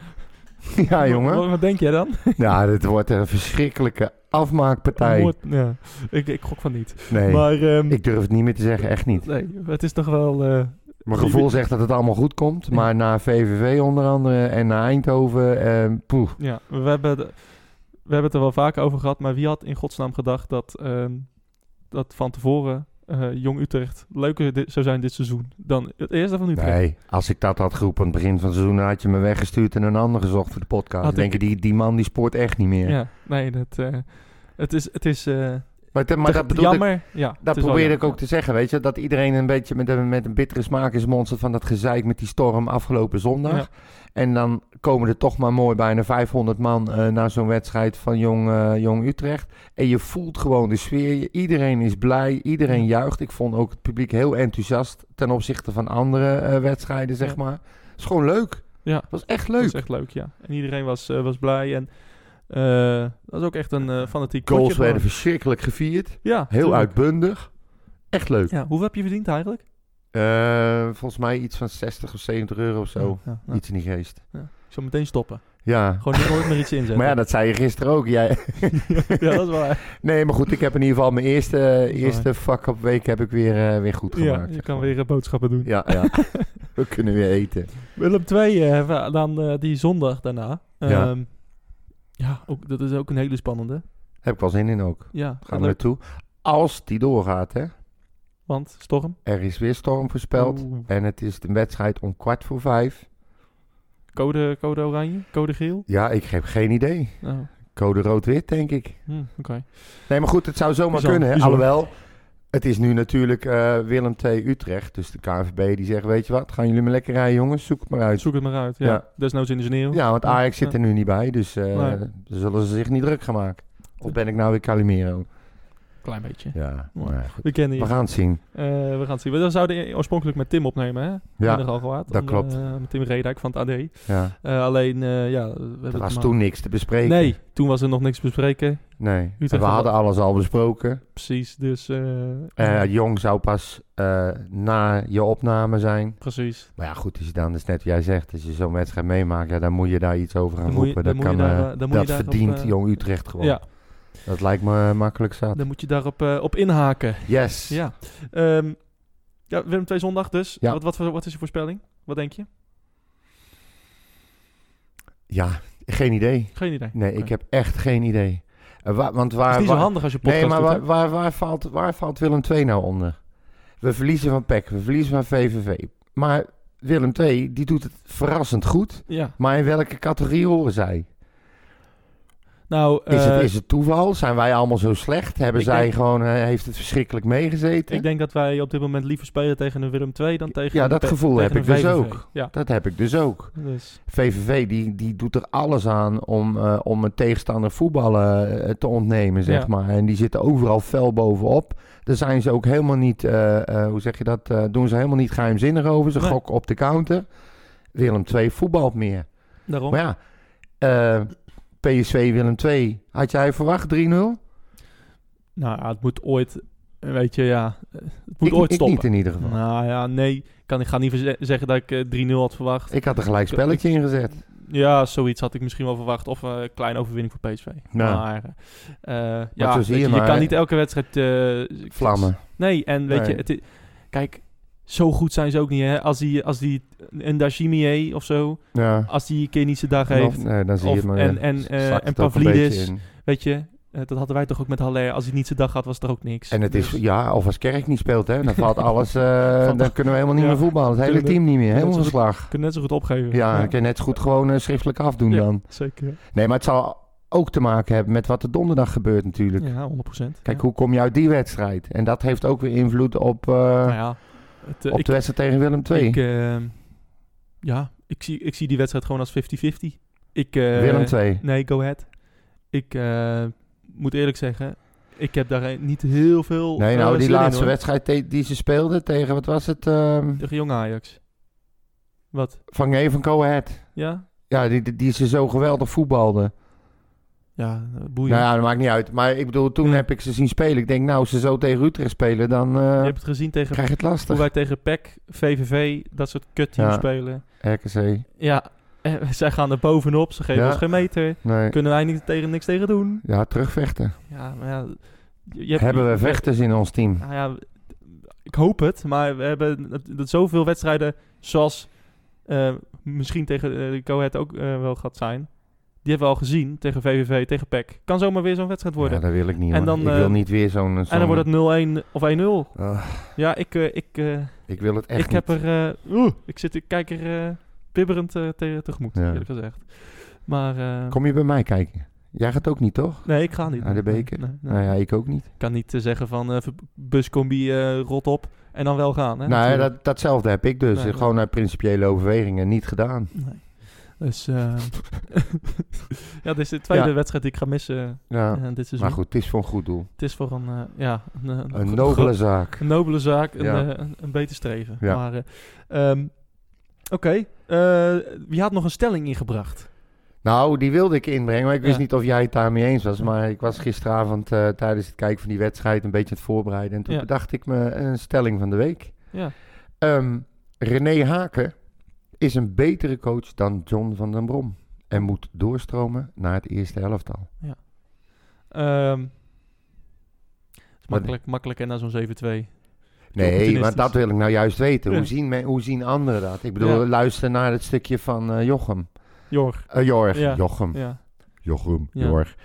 ja, jongen. Wat, wat denk jij dan? Ja, dit wordt een verschrikkelijke afmaakpartij. Moord- ja. ik, ik gok van niet. Nee, Maar ehm, ik durf het niet meer te zeggen, echt niet. nee, het is toch wel... eh, Mijn gevoel zegt dat het allemaal goed komt, Ja. maar na VVV onder andere en na Eindhoven, eh, poeh. ja, we hebben, de- we hebben het er wel vaker over gehad. Maar wie had in godsnaam gedacht dat, ehm, dat van tevoren eh, Jong Utrecht leuker di- zou zijn dit seizoen dan het eerste van Utrecht? Nee, als ik dat had geroepen aan het begin van het seizoen, dan had je me weggestuurd en een ander gezocht voor de podcast. Had Dan denk ik- je, die, die man die spoort echt niet meer. Ja, nee, dat, eh, het is, het is, eh, Maar, te- maar Te- dat bedoel ik, jammer. Ja, dat het probeerde ik ook te zeggen, weet je. Dat iedereen een beetje met een, met een bittere smaak is monster van dat gezeik met die storm afgelopen zondag. Ja. En dan komen er toch maar mooi bijna 500 man eh, naar zo'n wedstrijd van Jong, eh, Jong Utrecht. En je voelt gewoon de sfeer. Iedereen is blij, iedereen juicht. Ik vond ook het publiek heel enthousiast ten opzichte van andere eh, wedstrijden, zeg maar. Het is gewoon leuk. Ja. Het was echt leuk. is echt leuk, ja. En iedereen was, was blij. En eh, dat was ook echt een eh fanatiek Goals werden verschrikkelijk gevierd. Ja, Heel tuurlijk. uitbundig. Echt leuk. Ja, hoeveel heb je verdiend eigenlijk? Eh, volgens mij iets van 60 of 70 euro of zo. Ja, ja. Iets in die geest. Ik zal meteen stoppen. Ja. Gewoon niet nooit meer iets inzetten. Maar ja, dat zei je gisteren ook. Jij... ja, dat is waar. Nee, maar goed, ik heb in ieder geval mijn eerste, eerste fuck-up week heb ik weer, weer goed Ja, gemaakt. je zeg kan weer boodschappen doen. Ja, ja. we kunnen weer eten. Willem 2 hebben we dan die zondag daarna. Ja. Ja, ook, dat is ook een hele spannende. Heb ik wel zin in ook. Ja, Gaan we naartoe. Als die doorgaat, hè. Want storm. Er is weer storm voorspeld. En het is de wedstrijd om kwart voor vijf. Code, code oranje, code geel. Ja, ik heb geen idee. Oh, Code rood-wit, denk ik. hm, oké. Nee, maar goed, het zou zomaar Bizar, kunnen. Hè? bizar. Alhoewel, het is nu natuurlijk eh, Willem II Utrecht. Dus de KNVB die zegt, weet je wat, gaan jullie maar lekker rijden jongens, zoek het maar uit. Zoek het maar uit. Ja. Ja. Desnoods in de sneeuw. Ja, want Ajax zit er nu niet bij, dus eh Nee. dan zullen ze zich niet druk gaan maken. Of ben ik nou weer Calimero? Klein beetje. Ja, maar goed. We kennen je. We gaan het zien. Eh, we gaan het zien. We zouden oorspronkelijk met Tim opnemen, hè? Ja, dat Om, klopt. eh, met Tim Redijk van het AD. Ja. Eh, alleen, eh, ja... We Er was maar- toen niks te bespreken. Nee, toen was er nog niks te bespreken. Nee. We had- hadden alles al besproken. Precies, dus... eh, Eh, Jong zou pas eh, na je opname zijn. Precies. Maar ja, goed, als je dan, dus net wat jij zegt, als je zo'n wedstrijd meemaakt, ja, dan moet je daar iets over gaan Dan moet je- roepen. dan dat je kan, daar, eh, eh, dat verdient eh, Jong Utrecht gewoon. Ja, Dat lijkt me makkelijk zat. dan moet je daarop eh, op inhaken. Yes. Ja. Ehm ja, Willem 2 zondag dus. Ja. Wat, wat, wat is je voorspelling? Wat denk je? Ja, geen idee. Geen idee. Nee, ik heb echt geen idee. Eh, wa- want Het waar, is niet zo handig als je podcast Nee, maar doet, waar, hè? waar, waar, valt, waar valt Willem II nou onder? We verliezen van PEC, we verliezen van VVV. Maar Willem II, die doet het verrassend goed. Ja. Maar in welke categorie horen zij? Nou, Is, eh, het, is het toeval? Zijn wij allemaal zo slecht? Hebben zij denk- gewoon, eh, heeft het verschrikkelijk meegezeten? ik denk dat wij op dit moment liever spelen tegen een Willem 2 dan tegen Ja, dat gevoel heb ik dus ook. Ja, Dat heb ik dus ook. dus VVV die, die doet er alles aan om, eh, om een tegenstander voetballen eh, te ontnemen, zeg Ja. maar. En die zitten overal fel bovenop. Daar zijn ze ook helemaal niet, eh, eh, hoe zeg je dat, eh, doen ze helemaal niet geheimzinnig over. Ze Nee. gokken op de counter. Willem II voetbalt meer. daarom. Maar ja, eh, PSV Willem II, had jij verwacht 3-0? Nou ja, het moet ooit, eh, weet je, ja, eh, het moet ik, ooit ik stoppen. niet in ieder geval. Nou ja, nee, kan, ik ga niet zeggen dat ik eh, 3-0 had verwacht. Ik had er gelijk spelletje in gezet. Ja, zoiets had ik misschien wel verwacht. Of eh, een kleine overwinning voor PSV. Ja. Maar eh, ja, weet zie je, je maar, kan niet elke wedstrijd... eh, Vlammen. Nee, en weet Nee. je, het kijk, zo goed zijn ze ook niet. Hè? Als die, als die een Dashimier of zo, Ja. als die een keer niet zijn dag Of- heeft, nee, dan zie je of- het maar. en- en, Zakt en Pavlidis. weet je, eh, dat hadden wij toch ook met Haller. Als hij niet zijn dag had, was er ook niks. En het is, Dus- ja, of als Kerk niet speelt, hè, dan valt alles, Valt- dan kunnen we helemaal niet Ja. meer voetballen. Het hele Kunnen team niet meer, kunnen helemaal verslag. Kun je net zo goed opgeven. Ja, dan kun je net zo goed gewoon schriftelijk afdoen Ja. dan. zeker. Nee, maar het zal ook te maken hebben met wat er donderdag gebeurt natuurlijk. Ja, 100%. Kijk, ja. hoe kom je uit die wedstrijd? En dat heeft ook weer invloed op, Nou ja, het, eh, op ik, de wedstrijd tegen Willem II. ik, eh, ja, ik zie, ik zie die wedstrijd gewoon als 50-50. Ik, eh, Willem II. Nee, go ahead. Ik moet eerlijk zeggen, ik heb daar niet heel veel Nee, nou, die in, laatste wedstrijd die ze speelden tegen, wat was het? ehm, Tegen Jong Ajax. Wat? van G van Go Ahead. Ja? Ja, die, die, die ze zo geweldig voetbalden. Ja, boeien. Nou ja, dat maakt niet uit. Maar ik bedoel, toen heb ik ze zien spelen. Ik denk, nou, als ze zo tegen Utrecht spelen, dan eh, Je hebt het gezien tegen krijg je het hoe lastig. wij tegen PEC, VVV, dat soort kutteams Ja. spelen. RKC. Ja, eh, zij gaan er bovenop. Ze geven Ja. ons geen meter. Nee. Kunnen wij niet tegen, niks tegen doen. Ja, terugvechten. Ja, maar ja... je- je hebt- Hebben we vechters in ons team? Nou ja, ik hoop het, maar we hebben dat, dat zoveel wedstrijden zoals eh, misschien tegen de Go Ahead ook wel gaat zijn. Die hebben we al gezien tegen VVV, tegen PEC. Kan zomaar weer zo'n wedstrijd worden. Ja, dat wil ik niet, En dan, ik eh, wil niet weer zo'n... en dan wordt het 0-1 of 1-0. Ah, Ja, ik, eh, ik, eh, ik wil het echt ik heb er... eh, oeh, ik, zit, ik kijk er eh, bibberend eh, te- tegemoet, Ja. eerlijk gezegd. Maar... eh, Kom je bij mij kijken? Jij gaat ook niet, toch? Nee, ik ga niet. Naar de beker? nee, nee. Nou ja, ik ook niet. Ik kan niet eh, zeggen van eh, buscombi eh, rot op en dan wel gaan. Hè, nou ja, dat, datzelfde heb ik dus. Gewoon uit principiële overwegingen niet gedaan. Nee. Dus eh, ja, dit is de tweede Ja. wedstrijd die ik ga missen Ja. eh, dit. Maar goed, het is voor een goed doel. Het is voor een, eh, ja, een, een, nobele zaak. een nobele zaak, een, Ja. een, een beter streven. Ja. Maar, eh, ehm, Oké, eh, wie had nog een stelling ingebracht? Nou, die wilde ik inbrengen, maar ik wist niet of jij het daarmee eens was. Maar ik was gisteravond tijdens het kijken van die wedstrijd een beetje aan het voorbereiden. En toen bedacht ik me een stelling van de week. Ja. Ehm, René Haken is een betere coach dan John van den Brom. En moet doorstromen naar het eerste helftal. Ehm, is Wat- makkelijk, makkelijk en na zo'n 7-2. Nee, maar dat wil ik nou juist weten. Ja. Hoe, zien men, hoe zien anderen dat? Ik bedoel, Ja. luister naar het stukje van eh, Jochem. Jorg. Eh, Jorg. Ja. Jochem. Ja. Jochem. Ja. Jorg.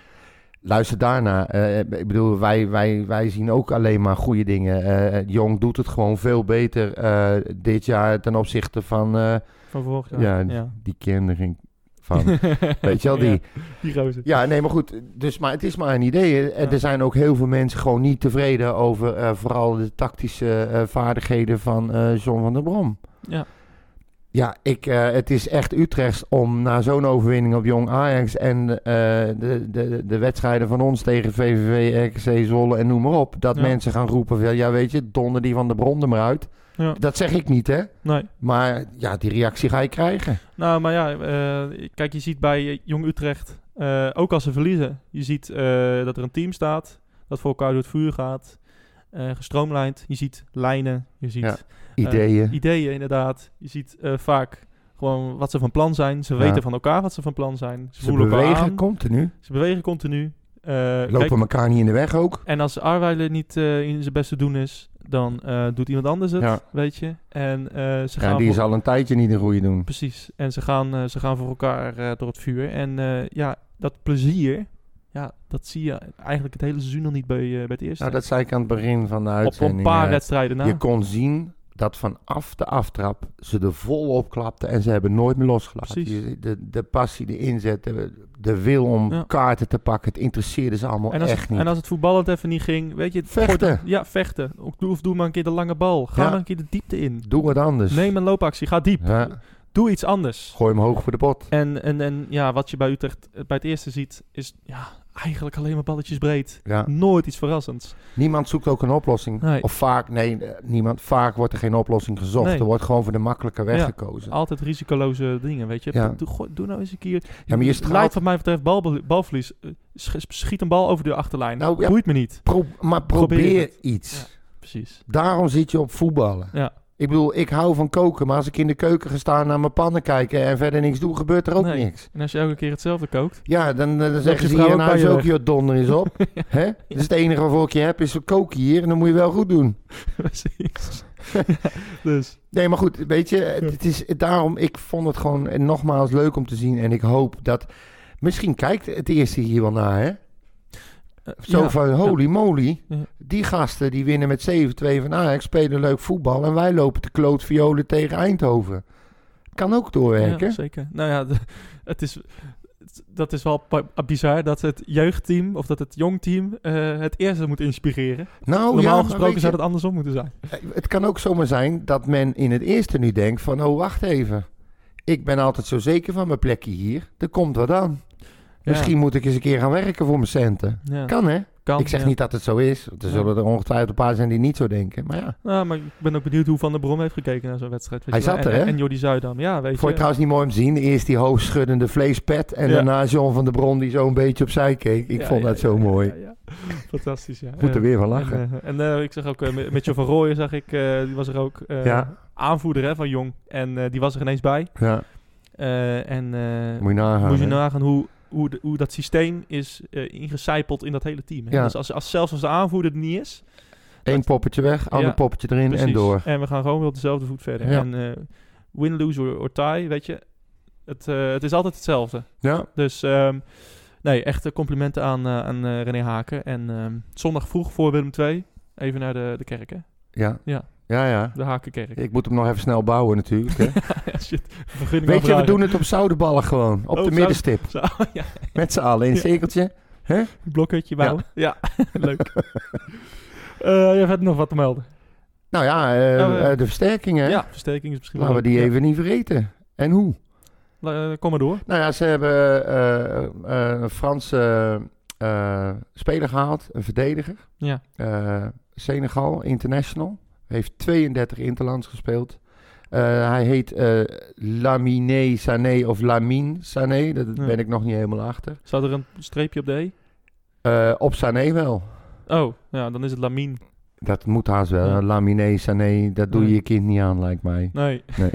Luister daarna. Eh, ik bedoel, wij, wij, wij zien ook alleen maar goede dingen. Eh, Jong doet het gewoon veel beter eh, dit jaar ten opzichte van eh, Van vorig jaar. ja, ja. die kinderen van. Weet je wel, die. Ja, die gozer. Ja, nee, maar goed. Dus, maar het is maar een idee. Eh, Ja. Er zijn ook heel veel mensen gewoon niet tevreden over eh, vooral de tactische eh, vaardigheden van eh, John van der Brom. Ja. Ja, ik, eh, het is echt Utrecht om na zo'n overwinning op Jong Ajax en eh, de, de, de wedstrijden van ons tegen VVV, RKC, Zwolle en noem maar op, dat Ja. mensen gaan roepen van, ja weet je, donder die van de bron er maar uit. Ja. Dat zeg ik niet, hè. Nee. Maar ja, die reactie ga je krijgen. Nou, maar ja, eh, kijk, je ziet bij Jong Utrecht, ook als ze verliezen, je ziet dat er een team staat, dat voor elkaar door het vuur gaat, gestroomlijnd. Je ziet lijnen, je ziet Ja. Ideeën. ideeën inderdaad. Je ziet eh, vaak gewoon wat ze van plan zijn. Ze Ja. weten van elkaar wat ze van plan zijn. Ze, Ze bewegen aan. continu. Ze bewegen continu. Eh, Lopen kijk, elkaar niet in de weg ook. en als Arweiler niet eh, in zijn beste doen is, dan eh, doet iemand anders het, Ja. weet je. En eh, ze Ja, gaan die voor- is al een tijdje niet een goede doen. Precies. En ze gaan, eh, ze gaan voor elkaar eh, door het vuur. En eh, ja, dat plezier, ja, dat zie je eigenlijk het hele seizoen nog niet bij, eh, bij het eerste. Nou, dat zei ik aan het begin van de uitzending. op een paar eh, wedstrijden na. Je kon zien dat vanaf de aftrap ze er vol op klapten en ze hebben nooit meer losgelaten. Precies. Je- De, de passie, de inzet, de, de wil om Ja. kaarten te pakken, het interesseerde ze allemaal en als, echt het, niet. en als het voetballend even niet ging, weet je... Vechten. ja, vechten. Of doe, of doe maar een keer de lange bal. Ga Ja. maar een keer de diepte in. Doe wat anders. Neem een loopactie, ga diep. Ja, Doe iets anders. gooi hem hoog voor de pot. En, en, en ja, wat je bij Utrecht eh, bij het eerste ziet, is ja, eigenlijk alleen maar balletjes breed. Ja. Nooit iets verrassends. Niemand zoekt ook een oplossing. Nee. Of vaak, nee, eh, niemand, vaak wordt er geen oplossing gezocht. Nee. Er wordt gewoon voor de makkelijke weg Ja. gekozen. Altijd risicoloze dingen, weet je. Ja. Doe, gooi- doe nou eens een keer... Ja, maar je straalt- Leidt wat mij betreft bal, balverlies. Eh, sch- Schiet een bal over de achterlijn. Nou, ja. Boeit me niet. Pro- maar Probeer probeer iets. Precies. Daarom zit je op voetballen. Ja. Ik bedoel, ik hou van koken, maar als ik in de keuken ga staan naar mijn pannen kijken en verder niks doe, gebeurt er ook Nee. niks. En als je elke keer hetzelfde kookt... Ja, dan, dan je zeggen ze hier je ook, joh, donder is op. Hè? Is het enige waarvoor ik je heb, is koken hier en dan moet je wel goed doen. Precies. dus... Nee, maar goed, weet je, het is daarom, ik vond het gewoon eh, nogmaals leuk om te zien en ik hoop dat, misschien kijkt het eerste hier wel naar, hè? Eh, Zo ja. van, holy moly, die gasten die winnen met 7-2 van Ajax, spelen leuk voetbal en wij lopen te klootviolen tegen Eindhoven. Kan ook doorwerken. Ja, zeker. Nou ja, het is, dat is wel bizar dat het jeugdteam of dat het jongteam eh het eerste moet inspireren. Nou Normaal ja, gesproken zou het andersom moeten zijn. Eh, Het kan ook zomaar zijn dat men in het eerste nu denkt van, oh wacht even. Ik ben altijd zo zeker van mijn plekje hier. Er komt wat aan. Misschien moet ik eens een keer gaan werken voor mijn centen. Kan hè? Kan, ik zeg niet dat het zo is. Er zullen er ongetwijfeld een paar zijn die niet zo denken. Maar ja. Nou, maar ik ben ook benieuwd hoe Van der Brom heeft gekeken naar zo'n wedstrijd. Hij je zat er, en, hè? En Jordi Zuidam, ja, weet Vond je je. het trouwens niet mooi om te zien? Eerst die hoofdschuddende vleespet. En daarna John van der Bron die zo een beetje opzij keek. Ik vond dat zo mooi. Fantastisch, ja. Moet er weer van lachen. En, eh, en eh, ik zag ook uh, Mitchell van Rooyen, zag ik, die was er ook. Ja. Aanvoerder hè, van Jong. En die was er ineens bij. Ja, en moet je nagaan. moet je nagaan hoe, hoe, de- hoe dat systeem is eh ingecijpeld in dat hele team. Hè? Ja. Dus als, als, zelfs als de aanvoerder er niet is, Eén poppetje weg, ander Ja, poppetje erin en door. En we gaan gewoon weer op dezelfde voet verder. Ja. En eh, win, lose or, or tie, weet je. Het, eh, het is altijd hetzelfde. Ja, Dus ehm, nee, echt complimenten aan, aan René Haken. En ehm, zondag vroeg voor Willem II, even naar de, de kerk. Hè? ja. Ja. Ja, ja. De Hakenkerk. Ik moet hem nog even snel bouwen natuurlijk. Hè. ja, shit. Vergunning Weet je, we doen het op zoudenballen gewoon. Op Oh, de middenstip. Zo, ja. Met z'n allen in een cirkeltje. Hè? Blokhutje bouwen. Ja, leuk. Eh je hebt nog wat te melden. Nou ja, eh, Nou, eh, de versterkingen. Ja, versterking is misschien Laten we die leuk. even niet vergeten. En hoe? Kom maar door. Nou ja, ze hebben een Franse speler gehaald, een verdediger. Ja. Senegal, international. Heeft 32 interlands gespeeld. Eh, hij heet eh Lamine Sané of Lamine Sané. Daar Ja. ben ik nog niet helemaal achter. Staat er een streepje op de E? Eh, op Sané wel. Oh, ja, dan is het Lamine. Dat moet haast wel. Ja. Lamine Sané, dat doe je Nee. je kind niet aan, lijkt mij. Nee.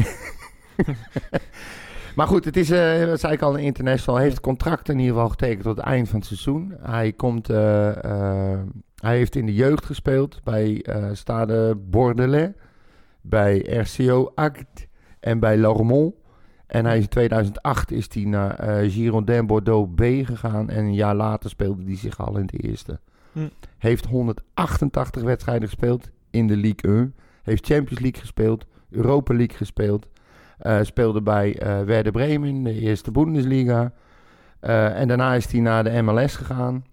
Maar goed, het is, dat zei ik al, een international. Hij heeft contract in ieder geval getekend tot het eind van het seizoen. Hij, komt, hij heeft in de jeugd gespeeld bij eh Stade Bordelais, bij RCO Act en bij Lormont. En hij is in 2008 is hij naar eh Girondin Bordeaux B gegaan. En een jaar later speelde hij zich al in de eerste. Hm. Heeft 188 wedstrijden gespeeld in de Ligue 1. Heeft Champions League gespeeld, Europa League gespeeld. Eh, speelde bij eh Werder Bremen in de eerste Bundesliga. En daarna is hij naar de MLS gegaan.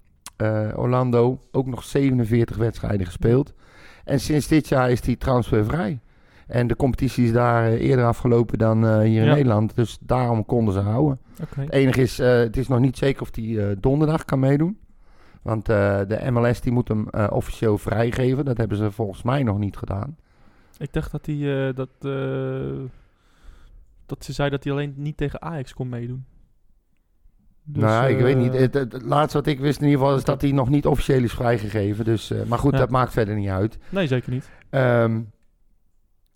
Eh, Orlando, ook nog 47 wedstrijden gespeeld. En sinds dit jaar is hij transfervrij. En de competitie is daar eh, eerder afgelopen dan eh, hier in Ja. Nederland. Dus daarom konden ze houden. Oké. Het enige is, het is nog niet zeker of hij donderdag kan meedoen. Want de MLS die moet hem officieel vrijgeven. Dat hebben ze volgens mij nog niet gedaan. Ik dacht dat hij dat, dat ze zei dat hij alleen niet tegen Ajax kon meedoen. Dus, nou, ik eh, weet niet. Het, het, het laatste wat ik wist in ieder geval is dat hij nog niet officieel is vrijgegeven. Dus, eh, maar goed, Ja. dat maakt verder niet uit. Nee, zeker niet. Ehm,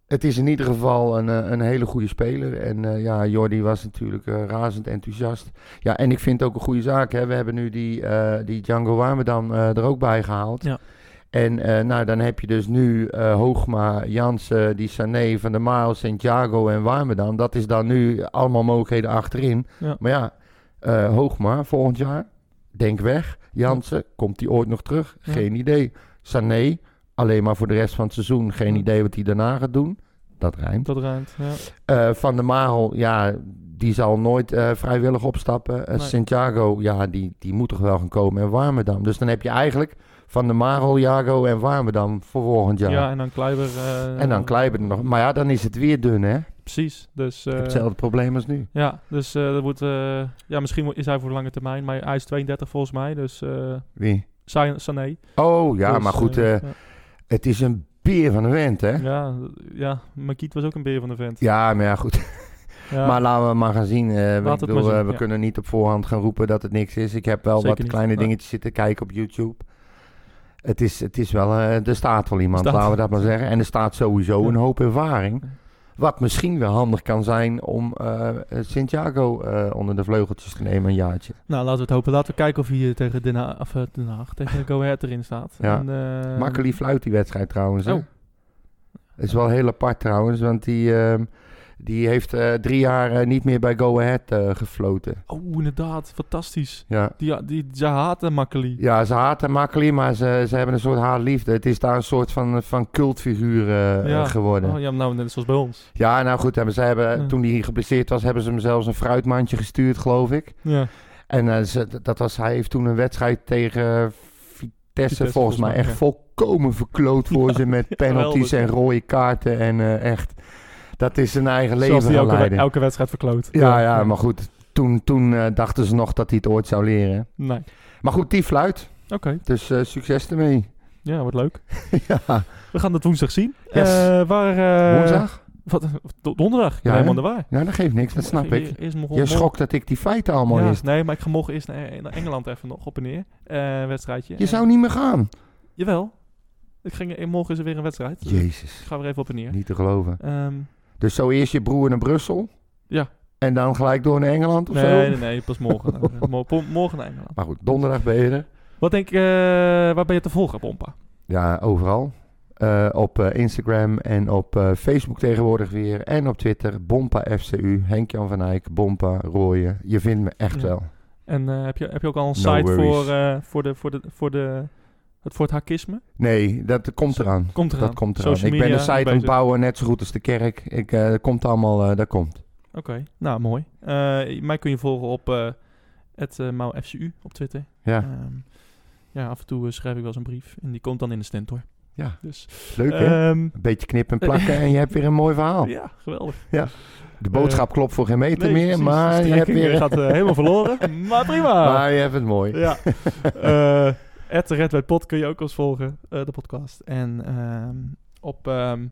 het is in ieder geval een, eh, een hele goede speler. En eh, ja, Jordi was natuurlijk eh, razend enthousiast. Ja, en ik vind het ook een goede zaak. Hè. We hebben nu die, eh, die Django Warmerdam eh er ook bij gehaald. Ja. En eh, nou, dan heb je dus nu eh, Hoogma, Jansen, die Sané, Van der Maal, Santiago en Warmerdam. Dat is dan nu allemaal mogelijkheden achterin. Ja. Maar ja, eh, Hoogma volgend jaar, denk weg. Jansen, komt hij ooit nog terug? Ja. Geen idee. Sané, alleen maar voor de rest van het seizoen. Geen idee wat hij daarna gaat doen. Dat rijmt. Dat ruimt. Ja. Eh, van der Marel, ja, die zal nooit eh, vrijwillig opstappen. Nee. Santiago, ja, die, die moet toch wel gaan komen. En Warmerdam. Dus dan heb je eigenlijk Van der Marel, Jago en Warmerdam voor volgend jaar. Ja, en dan Kleiber. eh, en dan Kleiber er nog. Maar ja, dan is het weer dun, hè? Precies. Dus, Ik heb eh, hetzelfde probleem als nu. ja, dus eh, dat wordt, ja, misschien is hij voor de lange termijn, maar hij is 32 volgens mij. Dus Wie? Sa- Sané. Oh, ja, Dus, maar goed. ja. het is een beer van een vent, hè? Ja, Ja, ja, Makiet was ook een beer van de vent. maar ja, goed. Ja, Maar laten we maar gaan zien. bedoel, maar we ja. kunnen niet op voorhand gaan roepen dat het niks is. Ik heb wel Zeker wat kleine dingetjes zitten kijken op YouTube. Het is, het is wel, eh, er staat wel iemand, Staat- laten we dat maar zeggen. En er staat sowieso Ja. een hoop ervaring. Wat misschien wel handig kan zijn om eh Santiago eh, onder de vleugeltjes te nemen een jaartje. nou, laten we het hopen. Laten we kijken of hij tegen Den Haag, of, Den Haag tegen Go Ahead erin staat. Ja. En, fluit die wedstrijd trouwens. hè? Oh. is wel heel apart trouwens, want die, ehm, die heeft eh, drie jaar eh, niet meer bij Go Ahead eh, gefloten. Oh, inderdaad. Fantastisch. Ja. Die, die, ze haten Makkeli. Ja, ze haten Makkeli, maar ze, ze hebben een soort haatliefde. Het is daar een soort van, van cultfiguur Ja. geworden. Oh, ja, nou, net zoals bij ons. Ja, nou goed, hebben, ze hebben, Ja. toen hij geblesseerd was, hebben ze hem zelfs een fruitmandje gestuurd, geloof ik. Ja. En ze, dat was, hij heeft toen een wedstrijd tegen Vitesse, volgens mij echt volkomen verkloot voor Ja, ze met penalties geweldig. en rode kaarten. En echt, dat is zijn eigen Zoals leven die elke, leiden. elke wedstrijd verkloot. Ja, ja, maar goed, toen, toen eh, dachten ze nog dat hij het ooit zou leren. Nee. Maar goed, die fluit, Oké. dus eh, succes ermee. Ja, wordt leuk. ja, We gaan dat woensdag zien. Yes. Eh, waar, woensdag? Wat, do- donderdag. Ja, helemaal de waar. Ja, dat geeft niks, dat snap ik. Eerst Je schrok dat ik die feiten allemaal ja, wist. Nee, maar ik ga morgen eerst naar, Engeland even nog op en neer. Eh wedstrijdje. Je zou niet meer gaan. Jawel. Ik ging, morgen is er weer een wedstrijd. Jezus, Ik ga weer even op en neer. niet te geloven. Ehm, Dus zo eerst je broer naar Brussel? Ja. En dan gelijk door naar Engeland of nee, zo? nee, nee, pas morgen. Morgen naar Engeland. Maar goed, donderdag ben je er. Wat denk je, eh, waar ben je te volgen, Pompa? Ja, overal. Eh, op eh, Instagram en op Facebook tegenwoordig weer. En op Twitter, Bompa FCU, Henk-Jan van Eyck, Bompa, Rooien. Je vindt me echt Ja. wel. En heb, je, heb je ook al een No site worries. voor, voor, de, voor, de, voor de Het Fort Hakisme? Nee, dat komt eraan. Komt eraan. Dat komt eraan. Social Ik ben de site aan het bouwen, net zo goed als de kerk. Ik, eh, dat komt allemaal, eh, dat komt. Oké, nou mooi. Eh, mij kun je volgen op het FCU op Twitter. Ja, Ehm, ja, af en toe schrijf ik wel eens een brief. En die komt dan in de stentor. ja. Dus, leuk hè? ehm, Een beetje knippen en plakken en je hebt weer een mooi verhaal. ja, geweldig. De boodschap klopt voor geen meter Nee, meer, precies. maar je hebt weer... gaat helemaal verloren. Maar prima. Maar je hebt het mooi. Ja. At Red White Pod kun je ook ons volgen, eh, de podcast. En ehm, op, ehm,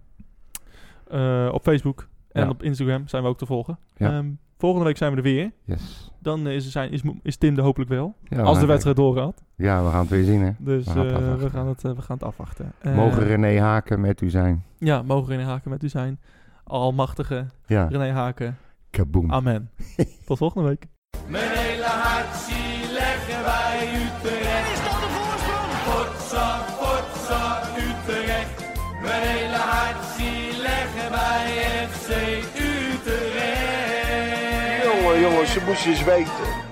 eh, op Facebook en Ja. op Instagram zijn we ook te volgen. Ja. Ehm, volgende week zijn we er weer. Yes. Dan is, zijn, is, is Tim er hopelijk wel. Ja, als de wedstrijd doorgaat. Ja, we gaan het weer zien hè. Dus We gaan het eh, we, afwachten. gaan het, we gaan het afwachten. Eh, Mogen René Haken met u zijn. Ja, mogen René Haken met u zijn. Almachtige Ja, René Haken. kaboom. Amen. Tot volgende week. Mijn hele hart ze moesten eens weten.